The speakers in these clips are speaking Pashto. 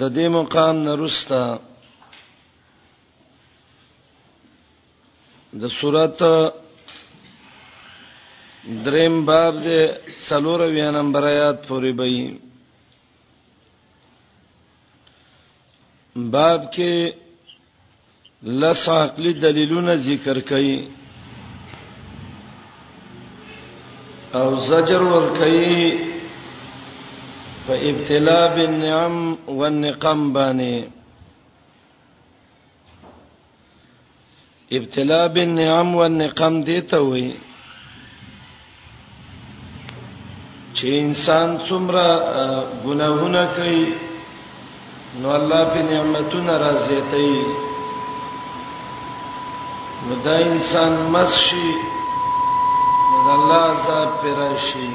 د دې مقام نرستا د صورت دریم باب دې څلور ویا نمبر آیات پورې به باب کې لس عقلي دلیلونه ذکر کړي او زجر ور کوي په ابتلا بالنعم والنقم باندې ابتلا بالنعم والنقم دي ته وایي چې انسان څومره ګناهونه کوي نو الله په نعمتونو راضي دی نو دا انسان مسشي نو د الله عذاب پر راشي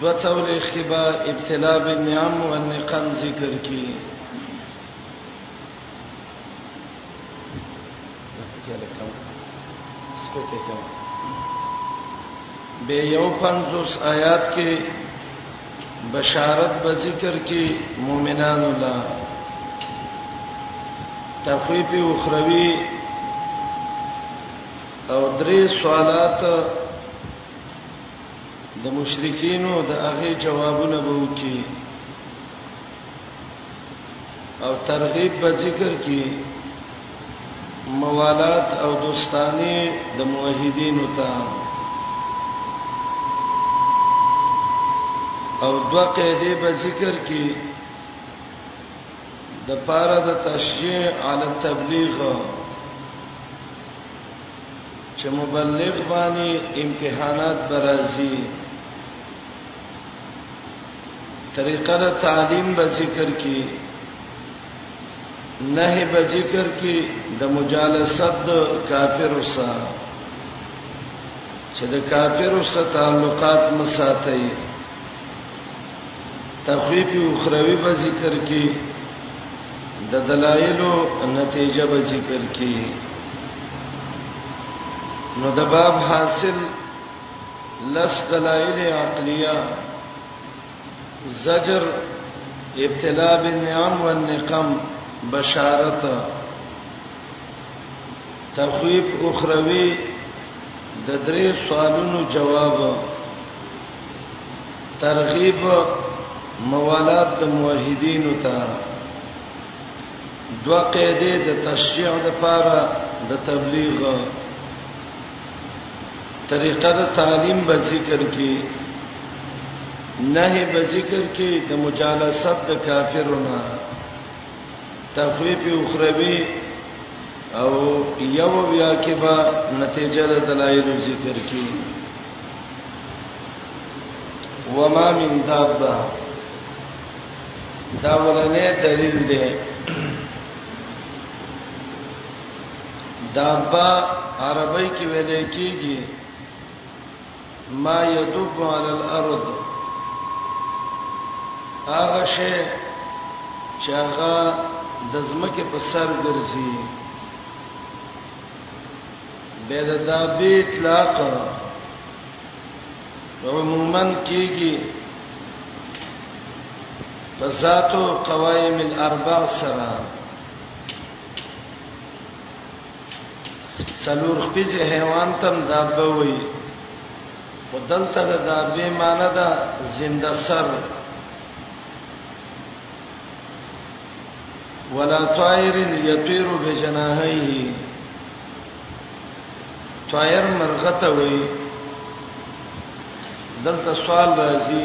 دو څول اخبا ابتلا بالنعم والنقم ذکر کی بے یو پنځوس آیات کې بشارت به ذکر کې مؤمنان الله تخویف اخروی او درې سوالات د مشرکین او د هغه جوابونه به وکي او ترغیب به ذکر کی موالات او دوستانه د موحدین ته او دوه قاعده به ذکر کی د پاره د تشجيع علی تبلیغ چې مبلغ باندې امتحانات برازي طریقه د تعلیم به ذکر کی نه به ذکر کی د مجالست د کافر سره چې د کافر سره تعلقات مساتای تخویف اخروی به ذکر کی د دلایلو نتیجه به ذکر کی نو د باب حاصل لس دلائل عقلیه زجر ابتلاء بالنعم والنقم بشارت تخویب اخروی د درې سوالونو جواب ترغیب موالات د موحدین ته دوه قاعده د تشجيع لپاره د تبلیغ طریقه د تعلیم به ذکر کی نهي به ذکر کی د مجالست د کافرونو تخویف اخروی او یو بیا کې به نتیجه د دلایل ذکر کی وما من دابه دا ولنه دلیل دی دابا عربی کې ویل کېږي ما یدب علی الارض هغه شی چې هغه د زمکه په سر ګرځي به د دابې اطلاق عموما کېږي فذاتو قوائم الاربع سره سلور خپیز حیوان تم دابه وی و دلته د دابه معنی دا زنده سر ولا طائر یطیر بجناحیه طائر مرغته وی دلته سوال راځي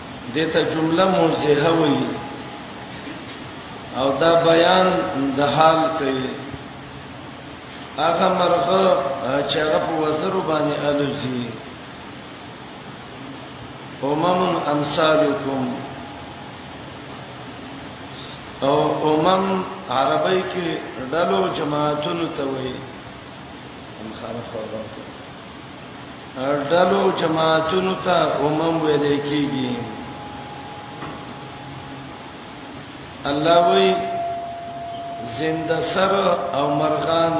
دته جمله موضحه وي او دا بیان د حال کوي هغه مرغه چې هغه په وزر باندې الوزي امم امثالکم او امم عربی کې ډلو جماعتونو ته وایي هم خارخ ورغلو ډلو جماعتونو ته امم ویل کیږي الله وی زنده سر او مرغان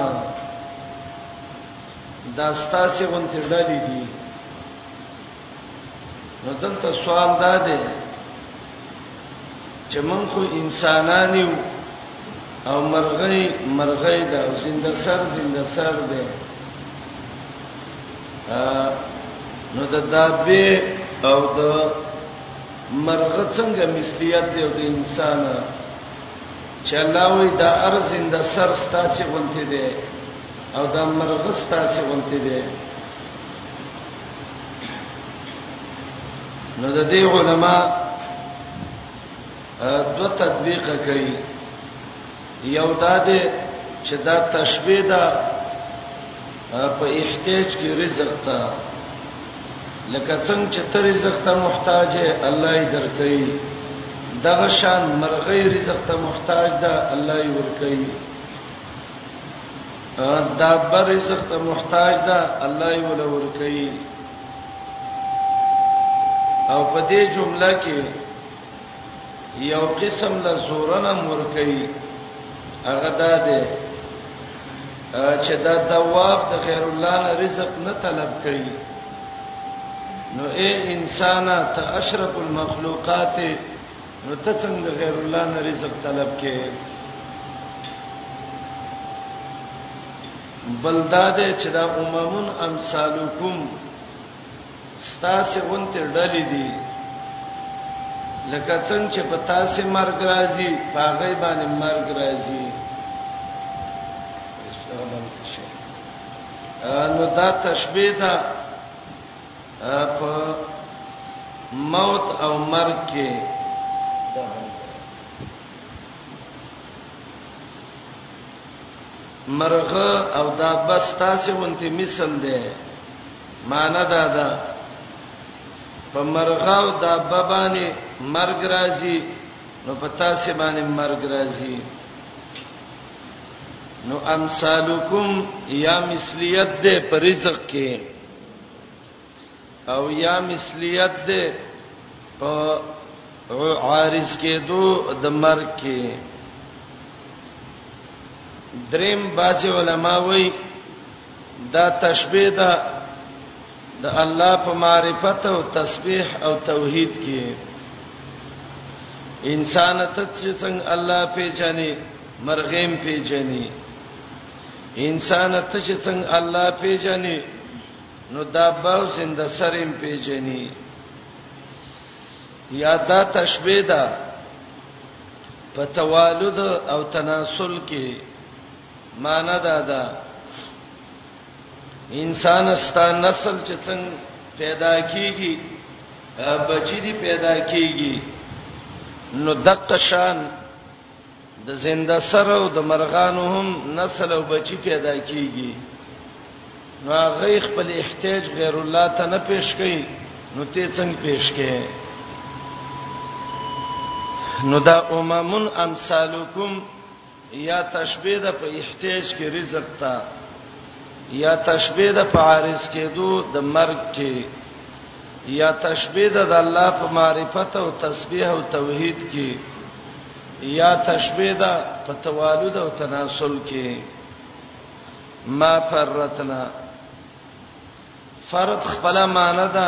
دا ستاسو غونټه ډلې دي نو دلته سوال دا دی چې موږ خو انسانان یو او مرغۍ مرغۍ ده او زنده سر زنده سر ده نو د دابه او د مرغه څنګه مثلیت دی د انسان چې الله وی دا ارز زنده سر ستاسو غونته ده او دا مرغه ستاسو غونته ده نو د دې علما دو تطبیق کوي یو دا ده چې دا تشبیه ده په احتیاج کې رزق ته لکه څنګه چې ته رزق ته محتاج یې الله یې درکې دغه شان مرغې رزق ته محتاج ده الله یې ورکې دا بر رزق ته محتاج ده الله یې ولا ور کوي او په دې جمله کې یو قسم له زورنه مور کوي هغه دا ده چې دا دواب د خیر الله نه رزق نه طلب کوي نو اے انسان ته اشرف المخلوقات نو ته څنګه غیر الله نه رزق طلب کې بلداد چې دا اممون امثالکم ستاسو غونته ډلې دي لکه څنګه چې په تاسو مرګ راځي هغه باندې مرګ راځي نو دا تشبیه ده په موت او مرګ کې مرغه او دا بس تاسو ونته مثال دی معنا دا ده په مرغه او دا بابانه مرګ راځي نو په تاسو باندې مرګ راځي نو امثالکم یا مثلیت دې پر رزق کې او یا مثلیت ده په عارض کې دو د مرګ کې دریم باج علماء وای دا تشبیه ده د الله په معرفت او تسبیح او توحید کې انسان ته چې څنګه الله پیژني مرغیم پیژني انسان ته چې څنګه الله پیژني نو دا باو زنده سریم پیژني یا دا تشبیه ده په توالد او تناسل کې معنا دا ده انسان ستا نسل چې څنګه پیدا کیږي بچی دی پیدا کیږي نو دقشان د زنده سره او د مرغانو هم نسل او بچی پیدا کیږي نو هغه خپل احتیاج غیر الله ته نه پیش کړي نو ته څنګه پیش کړي نو دا اممن امثالکم یا تشبیه د په احتیاج کې رزق ته یا تشبیه د په عارض کېدو د مرګ کې یا تشبیه د الله په معرفت او تسبیح او توحید کې یا تشبیه ده په توالد او تناسل کې ما فرتنا فرد خپل معنی ده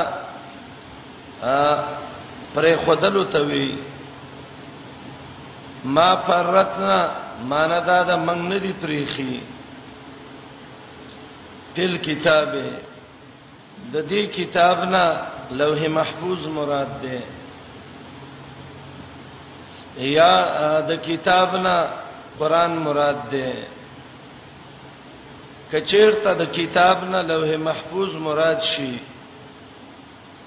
پرې خدلو ته وی ما فرتنا معنی ده د منګ نه دی پریخي تل کتابه د دې کتاب نه لوح محفوظ مراد ده یا د کتاب نه قران مراد ده کچیرته د کتاب نه لوح محفوظ مراد شي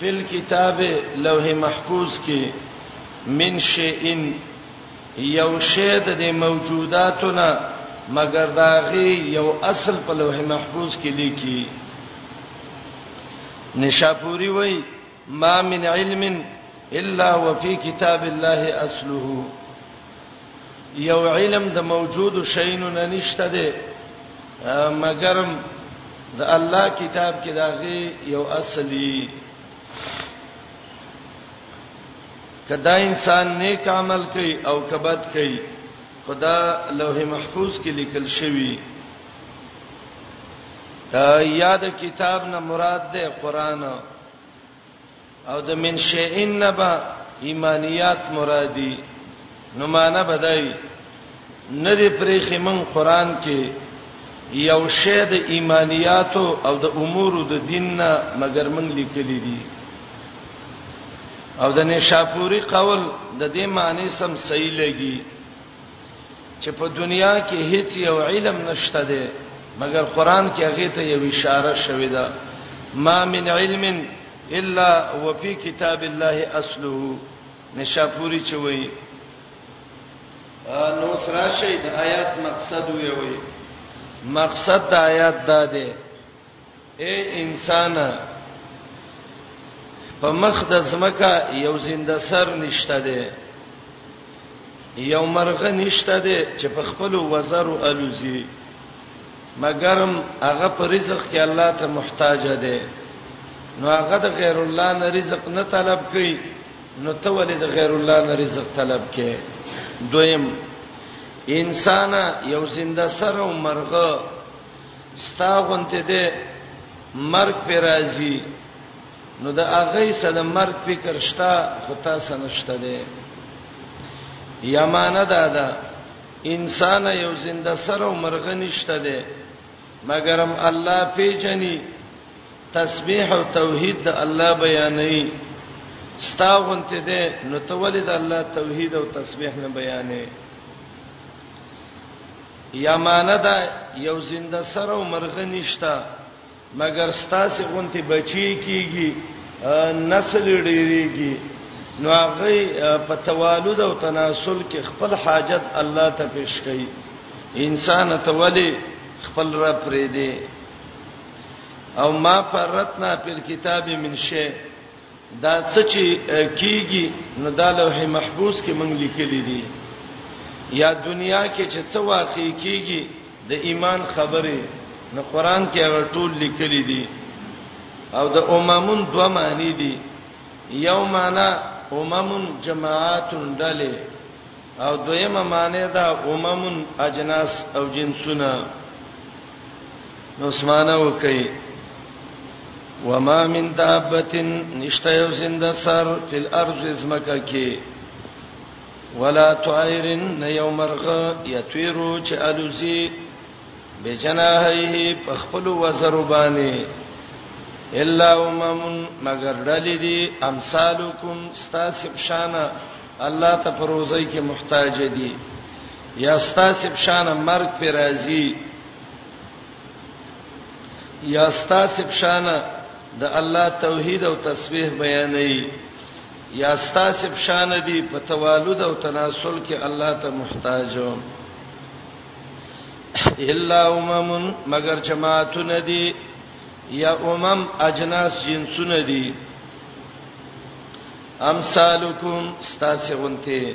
فل کتاب لوح محفوظ کې من شیئن یو شی د موجوداتنا مگر داغي یو اصل په لوح محفوظ کې لیکي نشاپوری وای ما من علم الا وفي كتاب الله اصله یو علم د موجود شینو نه نشته دی مګرم د الله کتاب کې داغه یو اصلي کدا انسان نیک عمل کوي او کبد کوي خدا لوح محفوظ کې لیکل شوی یاد کتاب نه مراد ده قران او د من شئین نه به ایمانیات مرادی نو معنا بدای نه دی پرېخې من قران کې یو شی د ایمانیات او د امور د دین نه مګر من لیکلی دی او د نشاپوری قول د دې معنی سم صحیح لګي چې په دنیا کې هیڅ یو علم نشته دی مګر قران کې هغه ته یو اشاره شوې ده ما من علم الا وفي کتاب الله اصله نشاپوری چوي نو سره شي د آیات مقصد وی وی مقصد د آیات دا دی اے انسان په مخ د زمکا یو زنده سر نشته دی یو مرغه نشته دی چې په خپل وزر او الوزي مګرم هغه پر رزق کې الله ته محتاج دی نو هغه د غیر الله نه رزق نه طلب کوي نو ته ولې د غیر الله نه رزق طلب کوي دویم انسان یو زنده سر او مرغه ستا غونته دې مرګ په راځي نو د هغه سره مرګ فکر شتا خو تاسو نشته دې یمانه دادا انسان یو زنده سره او مرغ نشته دې مګرم الله پیجنې تسبیح او توحید د الله بیانې ستا غونته دې نو ته ولې د الله توحید او تسبیح نه بیانې یمانه ده یو زنده سر او مرغه نشته مګر ستاسو غونتی بچی کیږي نسل ډیریږي نو هغه په توالد او تناسل کې خپل حاجت الله ته پیش کړي انسان ته ولی خپل رب پرې دی او ما فرتنا په کتاب من شی دا څه چې کیږي نو دا لوح محفوظ کې مونږ لیکلي دي یا دنیا کې چې څه واقع کیږي د ایمان خبره نو قران کې هغه ټول لیکلي دي او د اممون دوه معنی دي یو معنی اممون جماعات دله او دویمه معنی دا اممون اجناس او جنسونه نو اسمانه وکي وما من دابه نشته یو زنده سر فل ارض زمکه کې ولا طائر نه یو مرغه یتویرو چې الوزی بجناحه په خپل وزر باندې الا امم مگر ډلې دي امثالکم استاسب شانه الله ته پروزی کې محتاج دي یا ستاسو شان مرګ پر راځي یا ستاسو شان د الله توحید او تسبیح بیانې یا ستاسو شان دی په توالد او تناسل کې الله ته محتاج الا امم مگر جماعتون دی یا امم اجناس جنسون دی امثالکم ستاسو غنته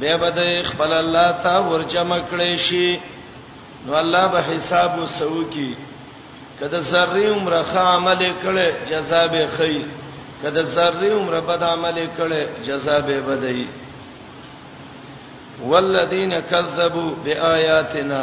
به بده خپل الله ته ورجمع کړي شي نو الله به حساب وسو کی کده ذری عمره خ عمل کړي جزاء به خي کده ذری عمره بد عمل کړي جزاء به بدای والذین کذبوا بآیاتنا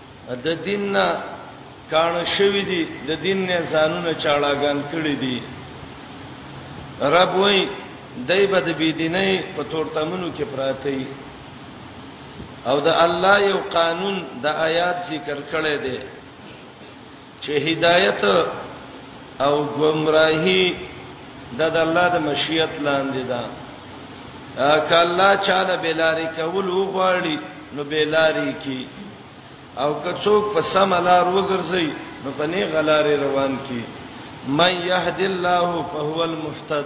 د دین نه کانه شوی دی د دین نه ځانونه چاړاګان کړی دی رب وای دای بد بی دینه په تورتمنو کې پراته ای او د الله یو قانون د آیات ذکر کړی دی چې هدایت او گمراهی د الله د مشیت لاندې ده کله چاله بلاری کول وغواړي نو بلاری کی او که څوک په سم لار وګرځي نو په نه غلارې روان کی من يهد الله فهو المهتد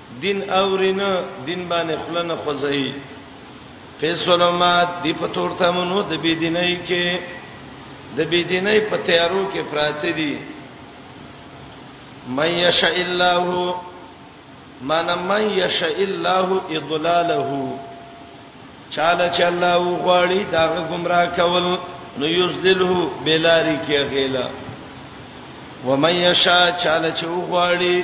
دین اوري نه دین باندې خپل نه خوځي په سلامات دی په تورته مونږ د بی دیني کې د بی دیني په تیارو کې پراته دي من یشاء الله من من یشاء الله اضلاله چاله چې الله وغواړي دا گمراه کول نو یذلله بلاری کې غیلا ومن یشاء چاله چې وغواړي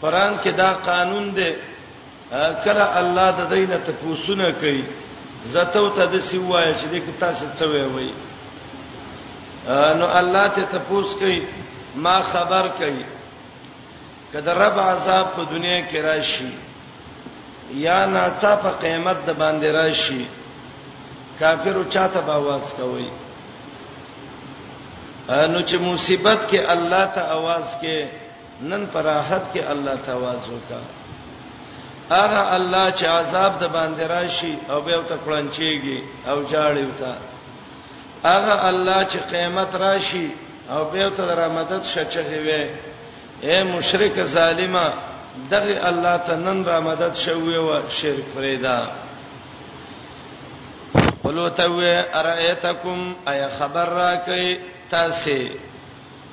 قران کې دا قانون دی کله الله د دینه تپوسونه کوي زته ته د سی وای چې د کتا څه څه وای نو الله ته تپوس کوي ما خبر کوي کله رب عذاب په دنیا کې راشي یا ناڅا په قیامت د باندې راشي کافر او چاته باواز کوي نو چې مصیبت کې الله ته आवाज کې نن پر راحت کې الله تواضع کا هغه الله چې عذاب د باندې راشي او به ته کړنچيږي او جاړي وتا هغه الله چې قیامت راشي او به ته را مدد شچغي وي اے مشرک ظالما دغه الله ته نن را مدد شوی و شرک فریدا قلوتوی ارایتکم ایا خبر را کوي تاسو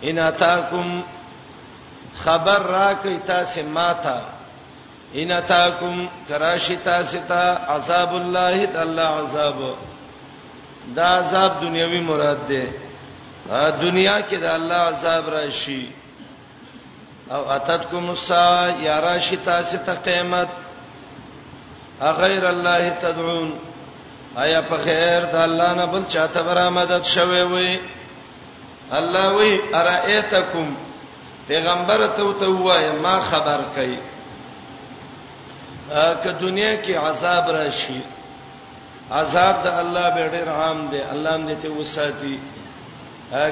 ان اتاکم خبر راکې تاسو ماته ان اتاکم کراشی تاسو ته عذاب الله د الله عذاب دا عذاب دنیوي مراد ده دنیا کې د الله عذاب راشي او اتتکم الساعه یا راشی تاسو ته قیامت غیر الله تدعون آیا په خیر د الله نه بل چاته برامدد شوي وي الله وی ارایتکم پیغمبر ته ته وای ما خبر کای که دنیا کې عذاب راشي عذاب د الله به ډېر عام دی الله دې ته وساتي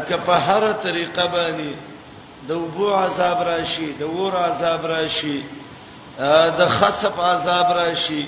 که په هر طریقه باندې د وبو عذاب راشي د ور عذاب راشي د خصف عذاب راشي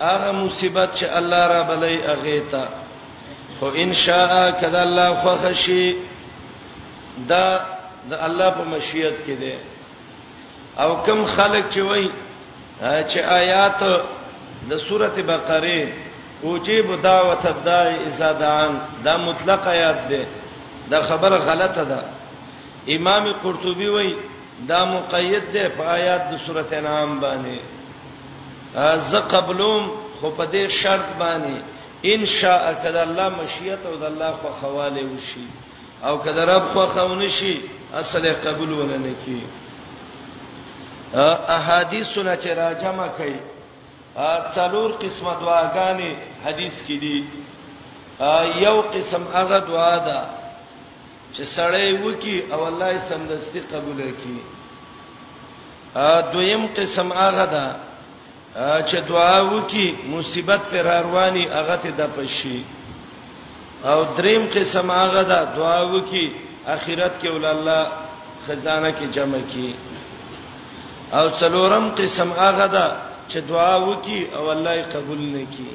هغه مصیبت چې الله را بلې هغه ته خو ان شاء کدا الله خوښ شي دا د الله په مشیت کې دی او کم خلک چې وای چې آیات د سورته بقره اوجیب دعوت الداعی اذا دعان دا مطلق آیات دی دا خبره غلطه ده امام قرطبي وای دا مقید دی په آیات د سورته انعام باندې زه قبلوم خو په دې شرط باندې ان شاء کده الله مشیت او د الله خو خواله وشي او کده رب خو خونه شي اصله قبول ولنه کی احادیثونه چې راجمه کړي څلور قسمه دعاګانې حدیث کې دي یو قسم هغه دعا ده چې سړی وکی او الله یې سمدستي قبول کړي دویم قسم هغه ده چې دعا وکي مصیبت پر رواني هغه ته د پشي او دریم قسم هغه ده دعا وکي اخرت کې ول الله خزانه کې جمع کړي او څلورم قسم هغه ده چې دعا وکي او الله یې قبول نه کړي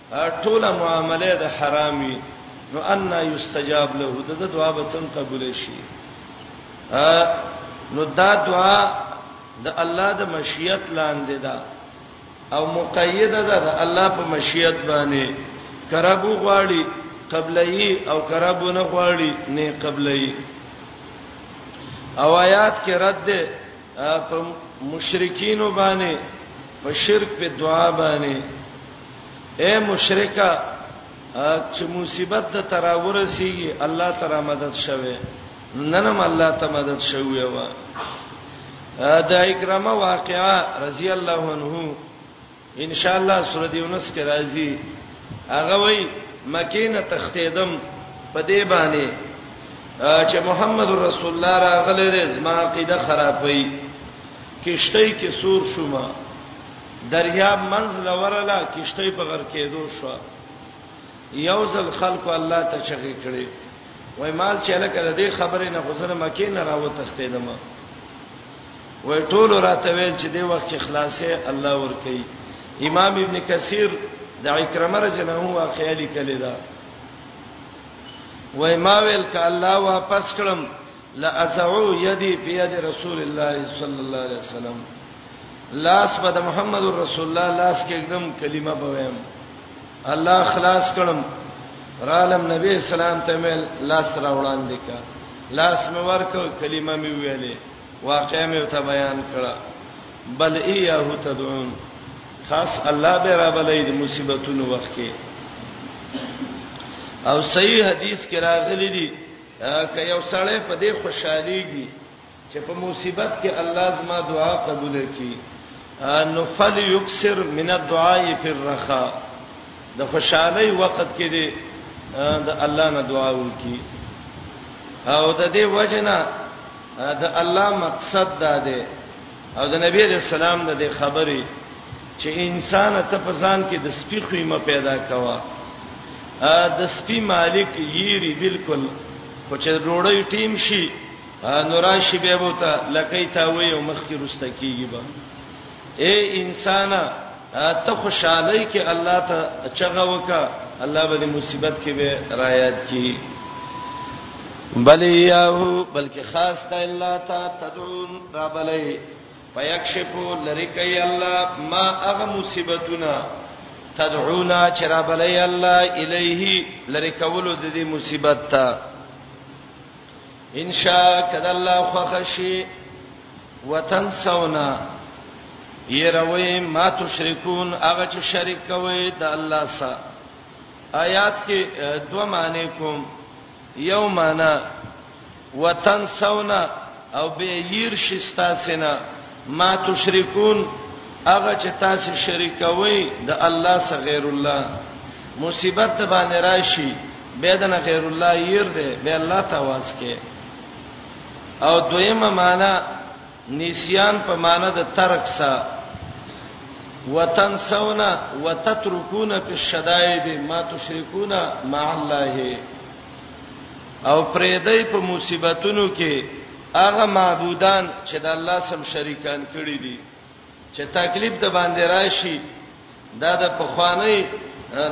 ټوله معامله د حرام وي نو ان یستجاب له د دعا به څنګه قبول شي نو دا دعا د الله د مشیت لاندې ده او مقیده ده د الله په مشیت باندې کربو غواړي قبلې او کربو نه غواړي نه قبلې او آیات کې رد ده په مشرکین باندې په شرک په دعا باندې اے مشرکا چې مصیبت د تراور سیږي الله تعالی مدد شوه ننم الله ته مدد شوی و دا اکرامه واقعا رضی الله عنه ان شاء الله سورۃ یونس کې راځي هغه وای مکه نه تختیدم په دې باندې چې محمد رسول الله راغله دې زما عقیده خرابوي کشته کې سور شوما دریا منځ لورلا کشته په غر کېدو شو یو ځل خلکو الله ته چغې کړې وای مال چې لکه دې خبرې نه غوسره مکه نه راو تختیدم وای ټول راته ویل چې دی وخت کې خلاصې الله ور کوي امام ابن کثیر د اکرمه رجنه هو واقعي لیکل دا وای ما ویل ک الله واپس کړم لا ازعو یدی په ید رسول الله صلی الله علیه وسلم لاس په د محمد رسول الله لاس کې एकदम کلمه بویم الله خلاص کړم رالم نبی اسلام ته مل لاس را وړاندې کا لاس مې ورکو کلمه مې ویلې واقعا مې ته بیان کړه بل ایه تدعون خاص الله به را بلې د مصیبتونو وخت کې او صحیح حدیث کې راغلي دي ک یو سړی په دې خوشحاليږي چې په مصیبت کې الله زما دعا قبول کړي نو فل یکسر من الدعاء فی الرخاء د خوشحالي وخت کې دي د الله نه دعا وکړي او د دې وجنه د الله مقصد دا دی او د نبی علیہ السلام د دې خبرې چې انسان ته په ځان کې د سپی قیمه پیدا کوا د سپی مالک یری بالکل خو چې ډوړی ټیم شي نوراشي به بوته لکې تا وې او مخ کې رسته کیږي به اے انسان ته خوشالۍ کې الله ته چغه وکا الله به دې مصیبت کې به رايات کی بل یاه بلکې خاص ته الله ته تدعون رابلې پيکشفو لری کوي الله ما اغه مصیبتونه تدعونا چرابلې الله الیه لری کولو د دې مصیبت ته ان شاء کذا الله خوخشی وتنسون يروي ما تشركون هغه چې شریک کوي د الله سره آیات کې دوه معنی کوم یو معنی وتنسون او به ير شستا سینا ما تشركون هغه چې تاسو شریک کوي د الله سره غیر الله مصیبت باندې راشي به د غیر الله ير دی به الله تواس کې او دویمه معنا نسیان په معنا د ترک سره وتنسون وتتركون في الشدائد ما تشركون مع الله او پرېدای په مصیبتونو کې هغه معبودان چې د الله سم شریکان کړی دي چې تکلیف د باندې راشي دا د پخوانی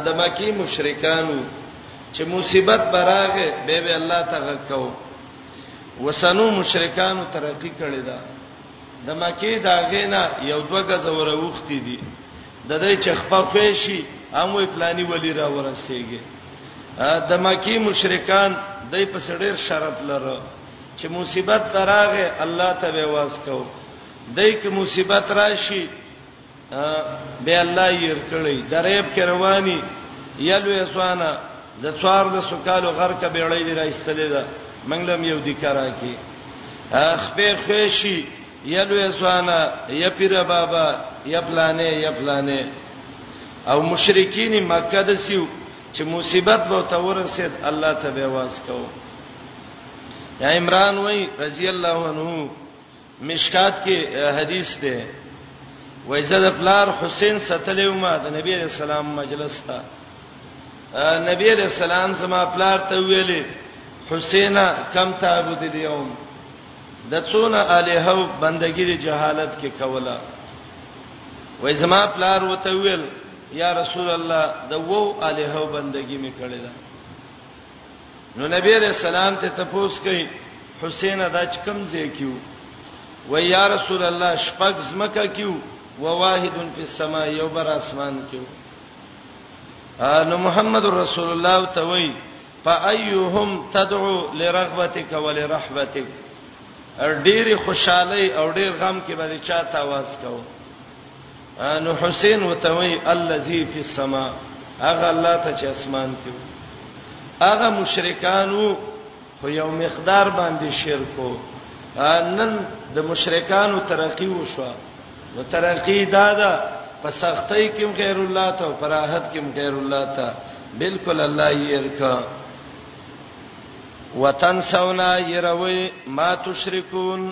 د مکی مشرکانو چې مصیبت براغه به به الله تعالی کو وسنو مشرکانو ترقی کړی دا د مکی دا غینا یو دوه غزوره وختی دي د دې چې خپه خوشي هم وی پلاني ولی را ورسیږي د مکی مشرکان دای په سړیر شرط لره چې مصیبت دراغه الله ته واس کو دای کی مصیبت راشي به الله یې ورکړي دریب کې رواني یلو یسوانا د څوار د سکالو غر ک بیړې دی راستلې ده منګلم یو دی کرا کی خپې خوشي یلو یسوانا یا پیر بابا یا پلانې یا پلانې او مشرکین مکه د سیو چې مصیبت به تورسید الله ته به واس کو یا عمران وای رضی الله عنه مشکات کې حدیث ده وای زه د پلار حسین ستلیو ما د نبی علیہ السلام مجلس ته نبی علیہ السلام زما پلار ته ویلې حسینا کم تعبد اليوم د څونه الہو بندګی د جهالت کې کوله وای زما پلار وته ویل یا رسول الله د وو الہو بندګی می کړی ده نو نبی علیہ السلام ته تپوس کوي حسین دا چې کم ځای کیو و یا رسول الله شپږ زمکه کیو و واحد فی السما یو بر اسمان کیو نو محمد رسول الله ته وای فایهم تدعو لرغبتک ولرحبتک ډېری خوشحالي او ډېر غم کې باندې چاته आवाज کاوه نو حسین وتوی الذی فی السما هغه الله ته چې اسمان کې هغه مشرکانو خو یو مقدار باندې شرکو نن د مشرکانو ترقی وشو نو ترقی دادا په سختۍ کې غیر الله ته او فراحت کې غیر الله ته بالکل الله یې ورکا وتنسونا يروي ما تشركون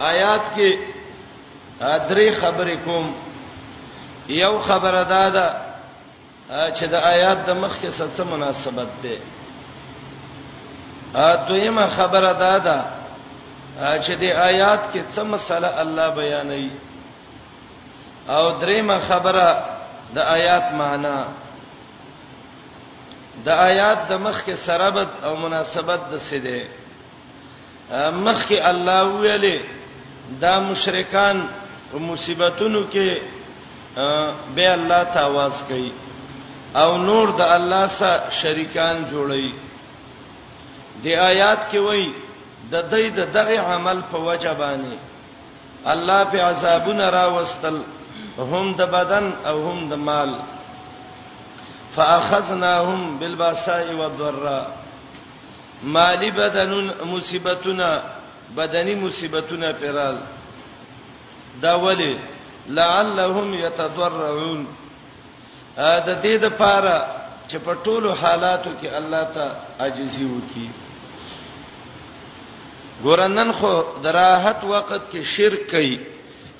آیات کې درې خبرې کوم یو خبره دا ده چې د آیات د مخ کې څه مناسبت ده ا دویمه خبره دا ده چې د آیات کې څه مسله الله بیانوي او دریمه خبره د آیات معنی د آیات د مخ کې سرابت او مناسبت د څه ده مخکې الله ویلې دا مشرکان په مصیبتونو کې به الله ته आवाज کوي او نور د الله سره شریکان جوړي د آیات کې وایي د دې د دغه عمل په وجه باندې الله په عذابونه راوستل هم د بدن او هم د مال فاخذناهم بالباساء والضراء مالی بدنون مصیبتونه بدنی مصیبتونه پیرال دا ولی لعلهم یتضرعون د دې د پاره چې په ټولو حالاتو کې الله ته عاجزي وکي ګورنن خو دراحت وخت کې شرک کوي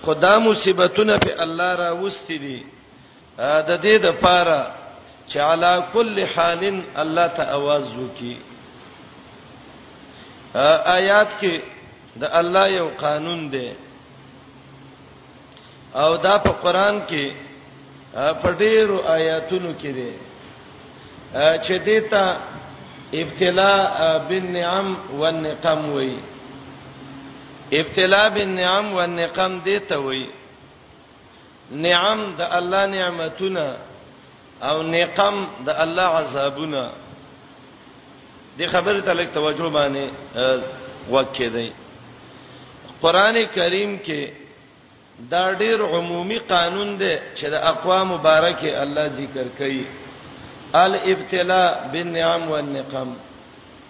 خدا مصیبتونه په الله را وستې دي د دې د پاره چې علا کل حال الله ته आवाज وکي آیات کې د الله یو قانون دی او دا په قران کې په ډیرو آیاتونو کې دی چې دیتا ابتلا بالنعم والنقم وای ابتلا بالنعم والنقم دیتا وای نعم د الله نعمتونه او نقم د الله عذابونه د خبرې ته لږ توجه باندې وکړئ دی قران کریم کې دا ډېر عمومي قانون دی چې د اقوام مبارکه الله ذکر کوي الابتلاء بالنعم والنقم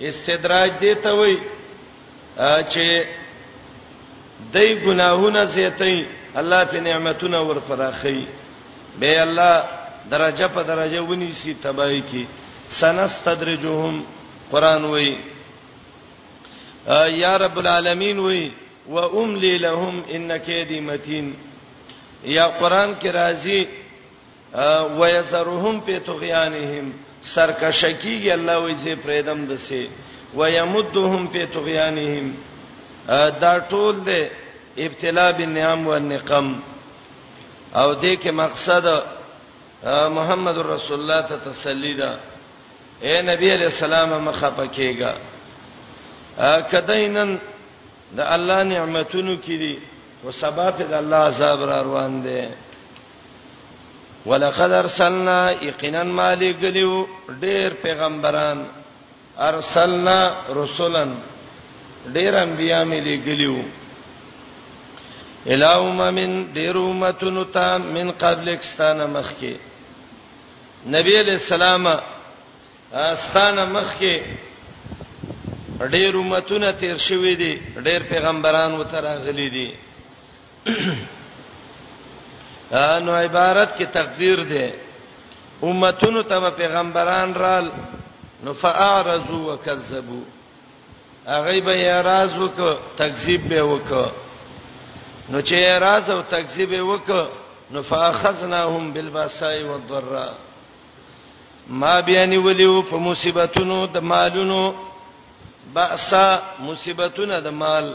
استدراج دی ته وای چې دای ګناهونه زیاتای الله په نعمتونه ور پراخی به الله درجه په درجه ونی سي تبای کی سنستدرجهم قران وای یا رب العالمین وای و املی لهم انک یدی متین یا قران کې راځي ويذرهم په طغيانهم سرکشه کیږي الله وې زه پرېدم دسه ويمدهم په طغيانهم دا ټول د ابتلا بالنعم والنقم او دې کې مقصد محمد رسول الله ته تسلی ده اے نبی علیہ السلام مخه پکېګا کدینن د الله نعمتونو کې دي او سبب د الله عذاب را روان دي ولقد ارسلنا یقینا مالک دیو ډیر پیغمبران ارسلنا رسولن ډیر انبیا مې لګلیو الاوم من ډیر امتونو ته من قبلک ستانه مخکي نبی علیہ السلام ستانه مخکي ډیر امتونه تیر شوې دي ډیر پیغمبران وته راغلي دي نو عبارت کې تقدیر دی امتونو ته پیغمبران رال نو فاعرضوا وكذبوا هغه به اعتراض وکړ تکذیب به وکړ نو چې اعتراض او تکذیب وکړ نو فاخذناهم بالباساء والضراء ما بیان ولیو په مصیبتونو د مالونو باسا مصیبتونه د مال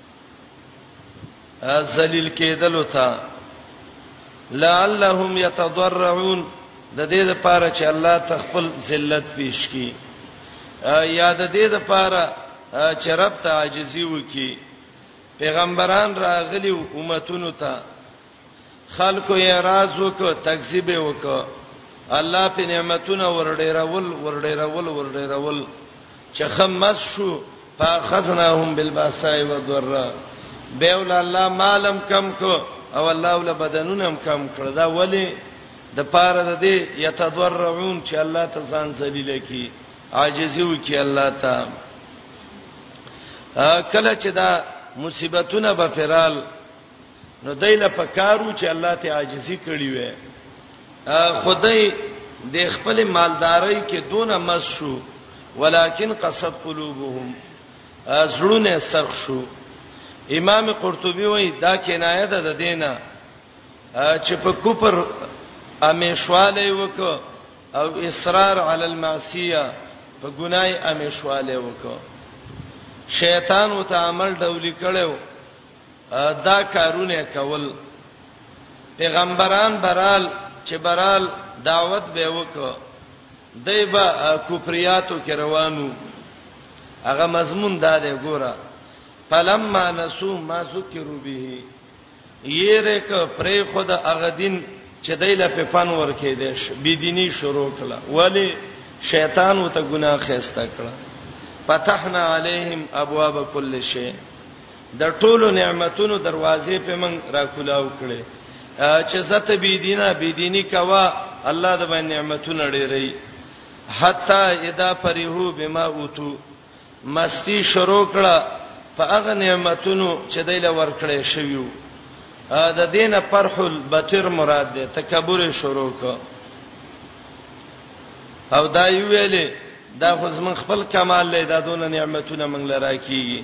ذلیل کېدل وتا لعلهم يتضرعون د دې لپاره چې الله تخپل ذلت پیش کړي یا د دې لپاره چې رب ته عاجزي وکړي پیغمبران راغلي امتونو ته خلکو یې راز وکړ تکذیب یې وکړ الله په نعمتونو ورډیرول ورډیرول ورډیرول چې خمس شو فاخذناهم بالباساء والضراء بیول الله مالم کم کو او الله ول بدنونم کم کړ دا ولی د پاره د دې یتضرعون چې الله ته ځان ذلیل کی عاجزی وکي الله ته کله چې دا مصیبتونه به فرال نو دایله پکارو چې الله ته عاجزي کړی وي خدای د خپل مالداري کې دونه مز شو ولکن قصد قلوبهم زړونه سرخ شو امام قرطبي وایي دا کنایه ده د دینه چې په کوپر امیشواله وک او اصرار علی المعصیه په ګنای امیشواله وک شیطان وته عمل ډولی کړو دا کارونه کول پیغمبران برال چې برال دعوت به وکړو دایبا کفریاتو کې روانو هغه مضمون دا دی ګوره فلما نسو ما ذکروا به یره ک پرې خود هغه دین چې دایله په فن ورکې دي بی دینی شروع کړه ولی شیطان وته ګناه خسته کړه فتحنا علیهم ابواب کل شی د ټولو نعمتونو دروازې په من راکولاو کړي چې زته بی دینه بی دینی کوا الله د باندې نعمتونه ډېرې حتا اذا فرحو بما اوتو مستی شروع کړه په هغه نعمتونو چې دایله ورکړې شویو د دینه پرحل بتر مراد ده تکبر شروع کړه او دا ویلې دا خو زمون خپل کمال لې دا دونه نعمتونه موږ لراکېږي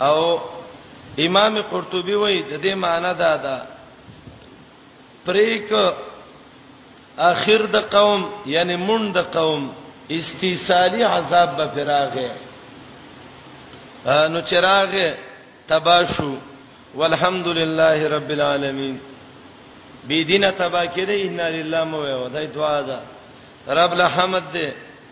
او امام قرطبي وایي د دې معنی دا ده پریک اخر د قوم یعنی مون د قوم استیصالی عذاب به فراغه نو چراغه تباشو والحمدلله رب العالمین بی دینه تبا کړي ان لله مو وای ودای دعا ده رب له حمد ده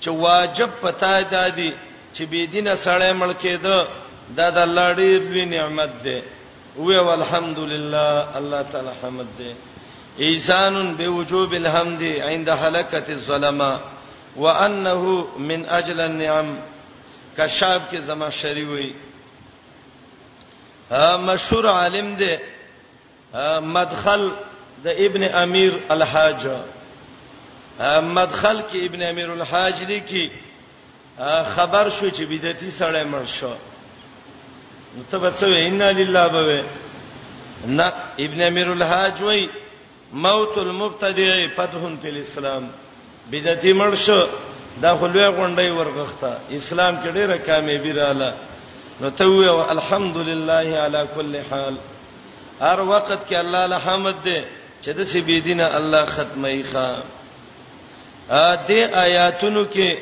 چې واجب په تا دا دي چې بې دینه سړی مړ کېده دا د الله ډېر لوی نعمت دی وی والحمدلله الله تعالی حمد دی ایسان بوجوب الحمد عند هلکت الظلمه وانه من اجل النعم کشاب کې زما شری وی مشهور عالم دی مدخل د ابن امیر الحاج مدخل کې ابن امیر الحاج لیکي خبر شو چې بدعتي سړی مړ شو نو ته بچوي ان لله به نه ابن امیر الحاج وای موت المبتدع فتح فی الاسلام بدعتي مړ شو دا خلوی غونډي ورغخته اسلام کې ډیره کامیابی رااله نو ته وې الحمدلله علی کل حال هر وخت کې الله له حمد ده چې د سی بی دینه الله ختمي ښا ا دې آیاتونو کې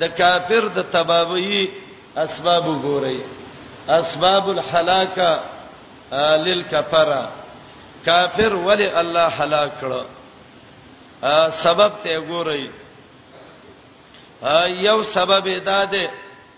د کافر د تباہی اسباب وګورئ اسباب الهلاکه للکفره کافر ولی الله هلاک کړو سبب ته ګورئ یو سبب دا ده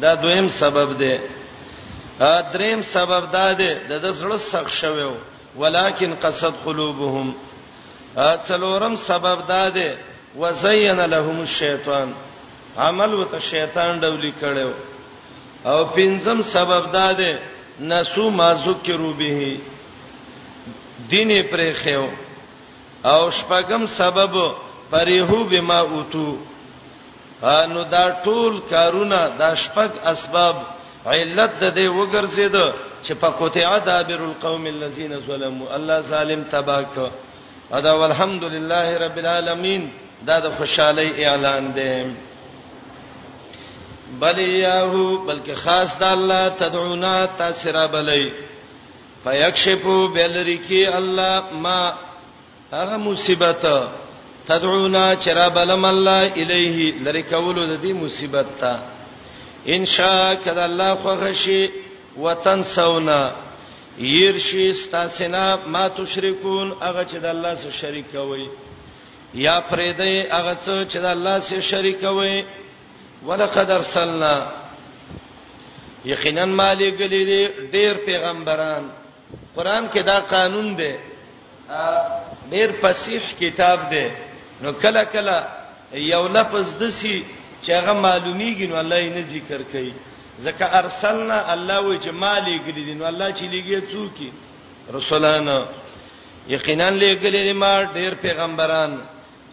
دا دویم سبب دی دریم سبب دا دی د زړه سخت شوو ولکن قصد قلوبهم څلورم سبب دا دی وزین لهم الشیطان عمل وته شیطان ډولی کړو او پنځم سبب دا دی نسو ما ذکرو به دین پرې خېو او شپږم سبب پریحو بما اوتو نو دا ټول کارونه دا شپږ اسباب علت د دې وګرځید چې په قطعه دابر القوم الذين ظلموا الله ظالم تباک ادا والحمدلله رب العالمین دا د خوشحالي اعلان دی بل یاهو بلکې خاص د الله تدعونا تاسرا بلای فیکشفو بلریکی الله ما هغه مصیبت تدعونا چرا بلم الله الیه لری کولو د دې مصیبت ته ان شاء کذا الله خوشی وتنسونا یرشی استاسنا ما تشرکون هغه چې د الله سره شریک کوي یا پرېدې هغه څه چې د الله سره شریک کوي ولقد ارسلنا یقینا مالګلې ډېر پیغمبران قران کې دا قانون دی ډېر فصیح کتاب دی نو کله کله یو لفظ دسی چې هغه معلومیږي نو الله یې نه ذکر کوي ځکه ارسلنا الله وی چې مالې ګلې دي نو الله چې لګي څوک رسولانو یقینا لګلې ما ډېر پیغمبران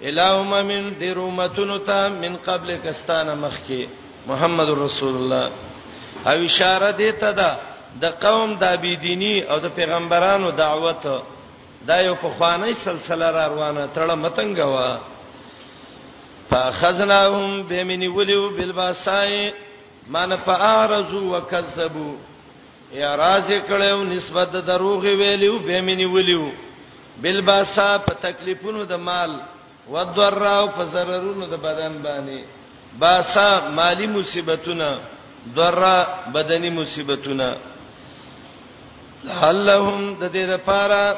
الهم من ډیر امتونو ته من قبل کستانه مخکي محمد رسول الله او اشاره دې ته ده د قوم د بيديني او د پیغمبرانو دعوت دا یو په خواني سلسله را روانه تړه متنګ وا فاخذناهم بمن ولو بالباسای من فارزوا وكذبوا یا راز یې کړو نسبت د دروغ ویلو به منی ولیو بالباسا په تکلیفونو د مال ودرا او په ضررونو د بدن باندې باسا مالی مصیبتونه درا بدنی مصیبتونه لعلهم د دې لپاره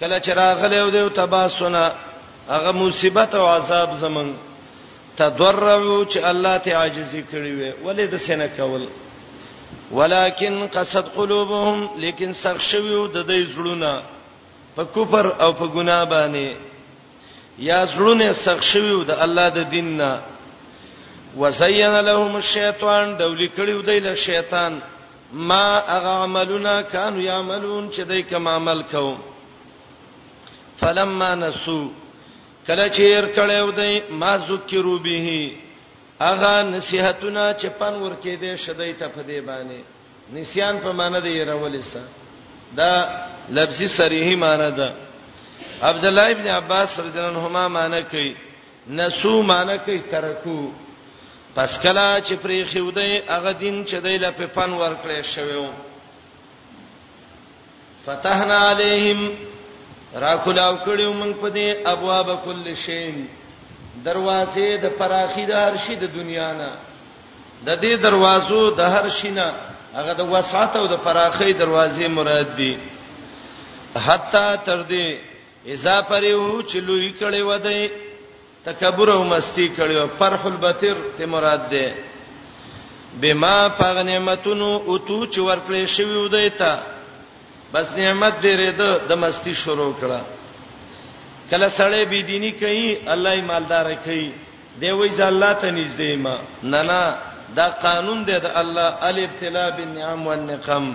کله چې راغلی او دیو تباسونه هغه مصیبت او عذاب زمون تضرعوا چې الله ته عاجزي کړی وي ولې د سینه کول ولکن قصد قلوبهم لیکن سخت شویو د دې زړونه په کوپر او په ګنا باندې یا زړونه سخت شویو د الله د دین نه وزین لهم الشیطان دولی کړیو دی له شیطان ما اغه عملنا کانو یعملون چې دای کوم عمل کو فلما نسو کله چې ير کړو دای ما ذکرو به اغه نصيحتونه چې پن ور کې دې شدای ته فدې باندې نسيان په معنی دی راولې سره دا لفظي صریحي معنی ده عبد الله ابن عباس رضی الله عنهما معنی کوي نسو معنی کوي ترکو پس کلا چې پرې خو دی هغه دین چې دی له په پن ورکړې شویو فتحنا علیهم را کولاو کړیو موږ په دې ابواب کل شین دروازې د فراخي د هر شي د دنیا نه د دې دروازو د هر شي نه هغه د وسعت او د فراخي دروازې مراد دي حتا تر دې اذا پریو چې لوی کړي ودی تکبر او مستی کړي او فرح البتر ته مراد ده بما پغ نعمتونو او تو چې ورکړې شوی ودی ته بس نعمت دې رید د مستی شروع کړه کله سړی بی دینی کوي الله یې مالدار کوي دی وای ز الله ته نږدې ما نه نه دا قانون دی د الله الابتلاء بالنعم والنقم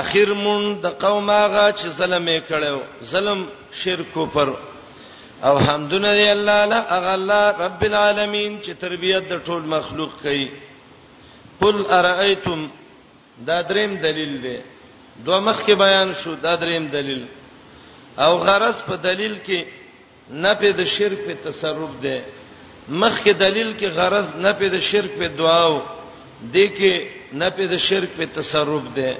اخر مونږ د قوم هغه چې ظلم یې کړو ظلم شرک کوپر او حمدنا دی الله لا هغه الله رب العالمین چې تربیت د ټول مخلوق کوي قل ارایتم دا دریم دلیل دی دوه مخکې بیان شو دا دریم دلیل او غرض په دلیل کې نفی د شرک په تصرف ده مخکې دلیل کې غرض نفی د شرک په دعا او د کې نفی د شرک په تصرف ده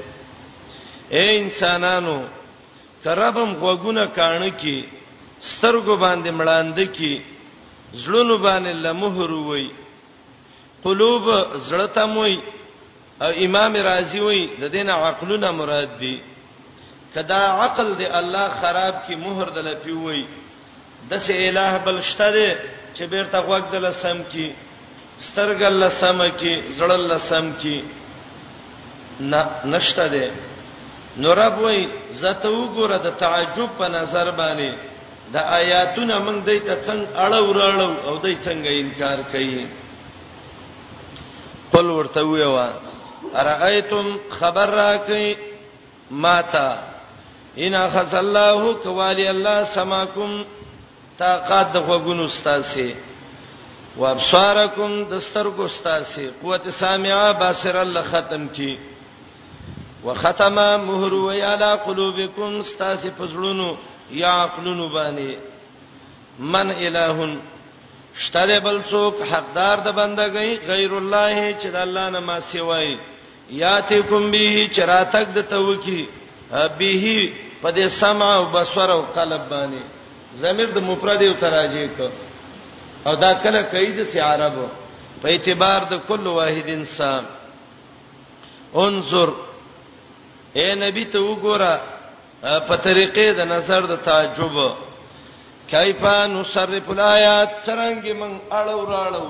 اے انسانانو کربم غوګونه کان کی سترګو باندې مړاند کی زړونو باندې لمهر وای قلوب زړه ته موي او امام رازي وای د دین عقلونه مراد دي کدا عقل دی الله خراب کی مہر دل پیوي د سه الہ بل شته دی چې بیرته غوږ دل سم کی سترګل لسم کی زړل لسم کی نه نشته دی نو رب وای زته وګوره د تعجب په نظر باندې دا آیاتونه موږ دای ته څنګه اړه وراړو او دای څنګه انکار کوي قل ورته ویوا ارایتم خبر راکئ ماتا ان اخذ الله کوالی الله سماکم طاقت د غوګونو استاسه و ابصارکم دسترګو استاسه قوت سامعه بصر الله ختم کی وختم مهر ویالا قلوبکم استاس پزړونو یا عقلونو باندې من الہون شتره بل څوک حقدار د بندګۍ غیر الله چې د الله نه ما سیوای یاتکم به چراتک د توکی به په دې سمع او بصر او قلب باندې زمير د مفرد او تراجه ک او دا کله کید سی عربو په اعتبار د کل واحد انسان انظر اے نبی ته وګوره په طریقې د نظر د تعجب کیفا نصرف الایات څنګه من اړو راړو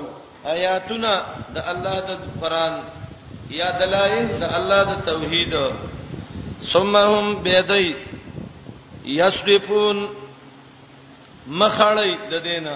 آیاتونه د الله د قران یا دلایل د الله د توحید ثم هم بيدای یسبفون مخړی د دینه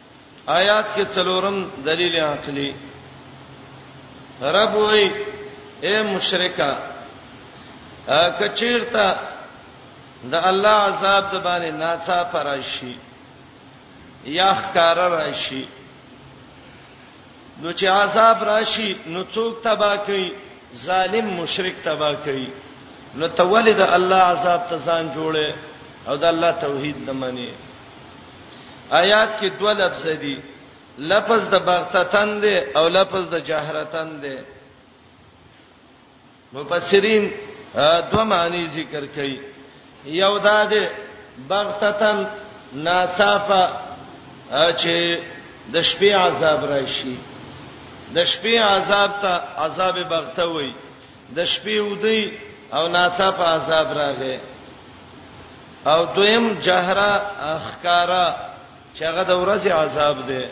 آیات کې څلورم دلیل عقلی رب وای اے مشرکا کچیرتا د الله عذاب د باندې ناڅا پرشي یا خکار راشي نو چې عذاب راشي نو څوک تبا کوي ظالم مشرک تبا کوي نو تولید الله عذاب ته ځان جوړه او د الله توحید نه مني آیات کې دوه لفظ دي لفظ د بغتتن دی او لفظ د جهرتن دی مفسرین دوه معنی ذکر کوي یو دا دی بغتتن ناڅاپه چې د شپې عذاب راشي د شپې عذاب ته عذاب بغته وایي د شپې ودی او ناڅاپه عذاب راغی او دویم جهره اخکارا چې هغه د ورځې عذاب دی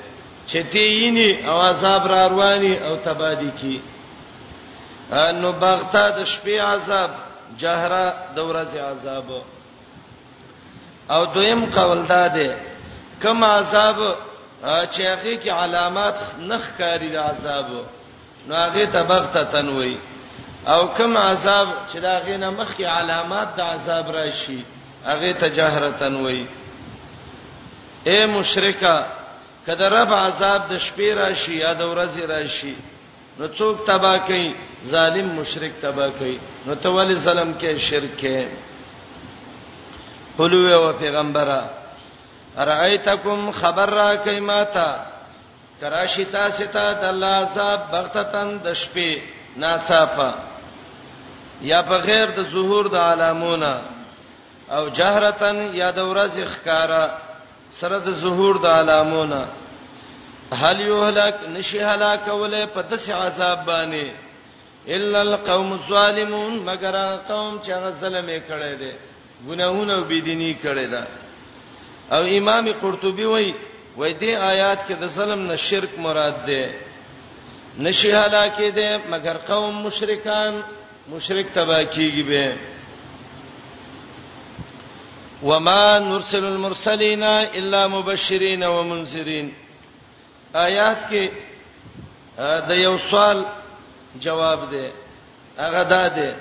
چې تیینی او عذاب را رواني او تبادی کی نو بغتا د شپې عذاب جهره د ورځې عذاب او دویم قول دا دی کما عذاب چې هغه کې علامات نخ کاری د عذاب نو هغه ته بغتتن وای او کوم عذاب چې دا غینه مخکې علامات د عذاب راشي هغه ته جهرتن وای اے مشرکا کله رب عذاب د شپې راشي یا د ورځې راشي نو څوک تبا کوي ظالم مشرک تبا کوي نو ته ولې ظلم کې شرک کې قلوه او پیغمبره ارایتکم خبر را کای ماته که راشي تاسو ته د الله عذاب بغتتن د شپې ناڅاپه یا په غیر د ظهور د علامونه او جهرتن یا د ورځې ښکارا سره د ظهور د علامونه هل یهلک نشی هلاک ولې په دسه عذاب باندې الا القوم الظالمون مگر هغه قوم چې هغه ظلم یې کړی دی ګناهونه او بيدینی کړی دا او امام قرطبي وایي وای دې آیات کې د ظلم نه شرک مراد ده نشي هلاکه ده مگر قوم مشرکان مشرک تبا کیږي به وما نرسل المرسلین الا مبشرین ومنذرین آیات کې د یو سوال جواب دی هغه دا دی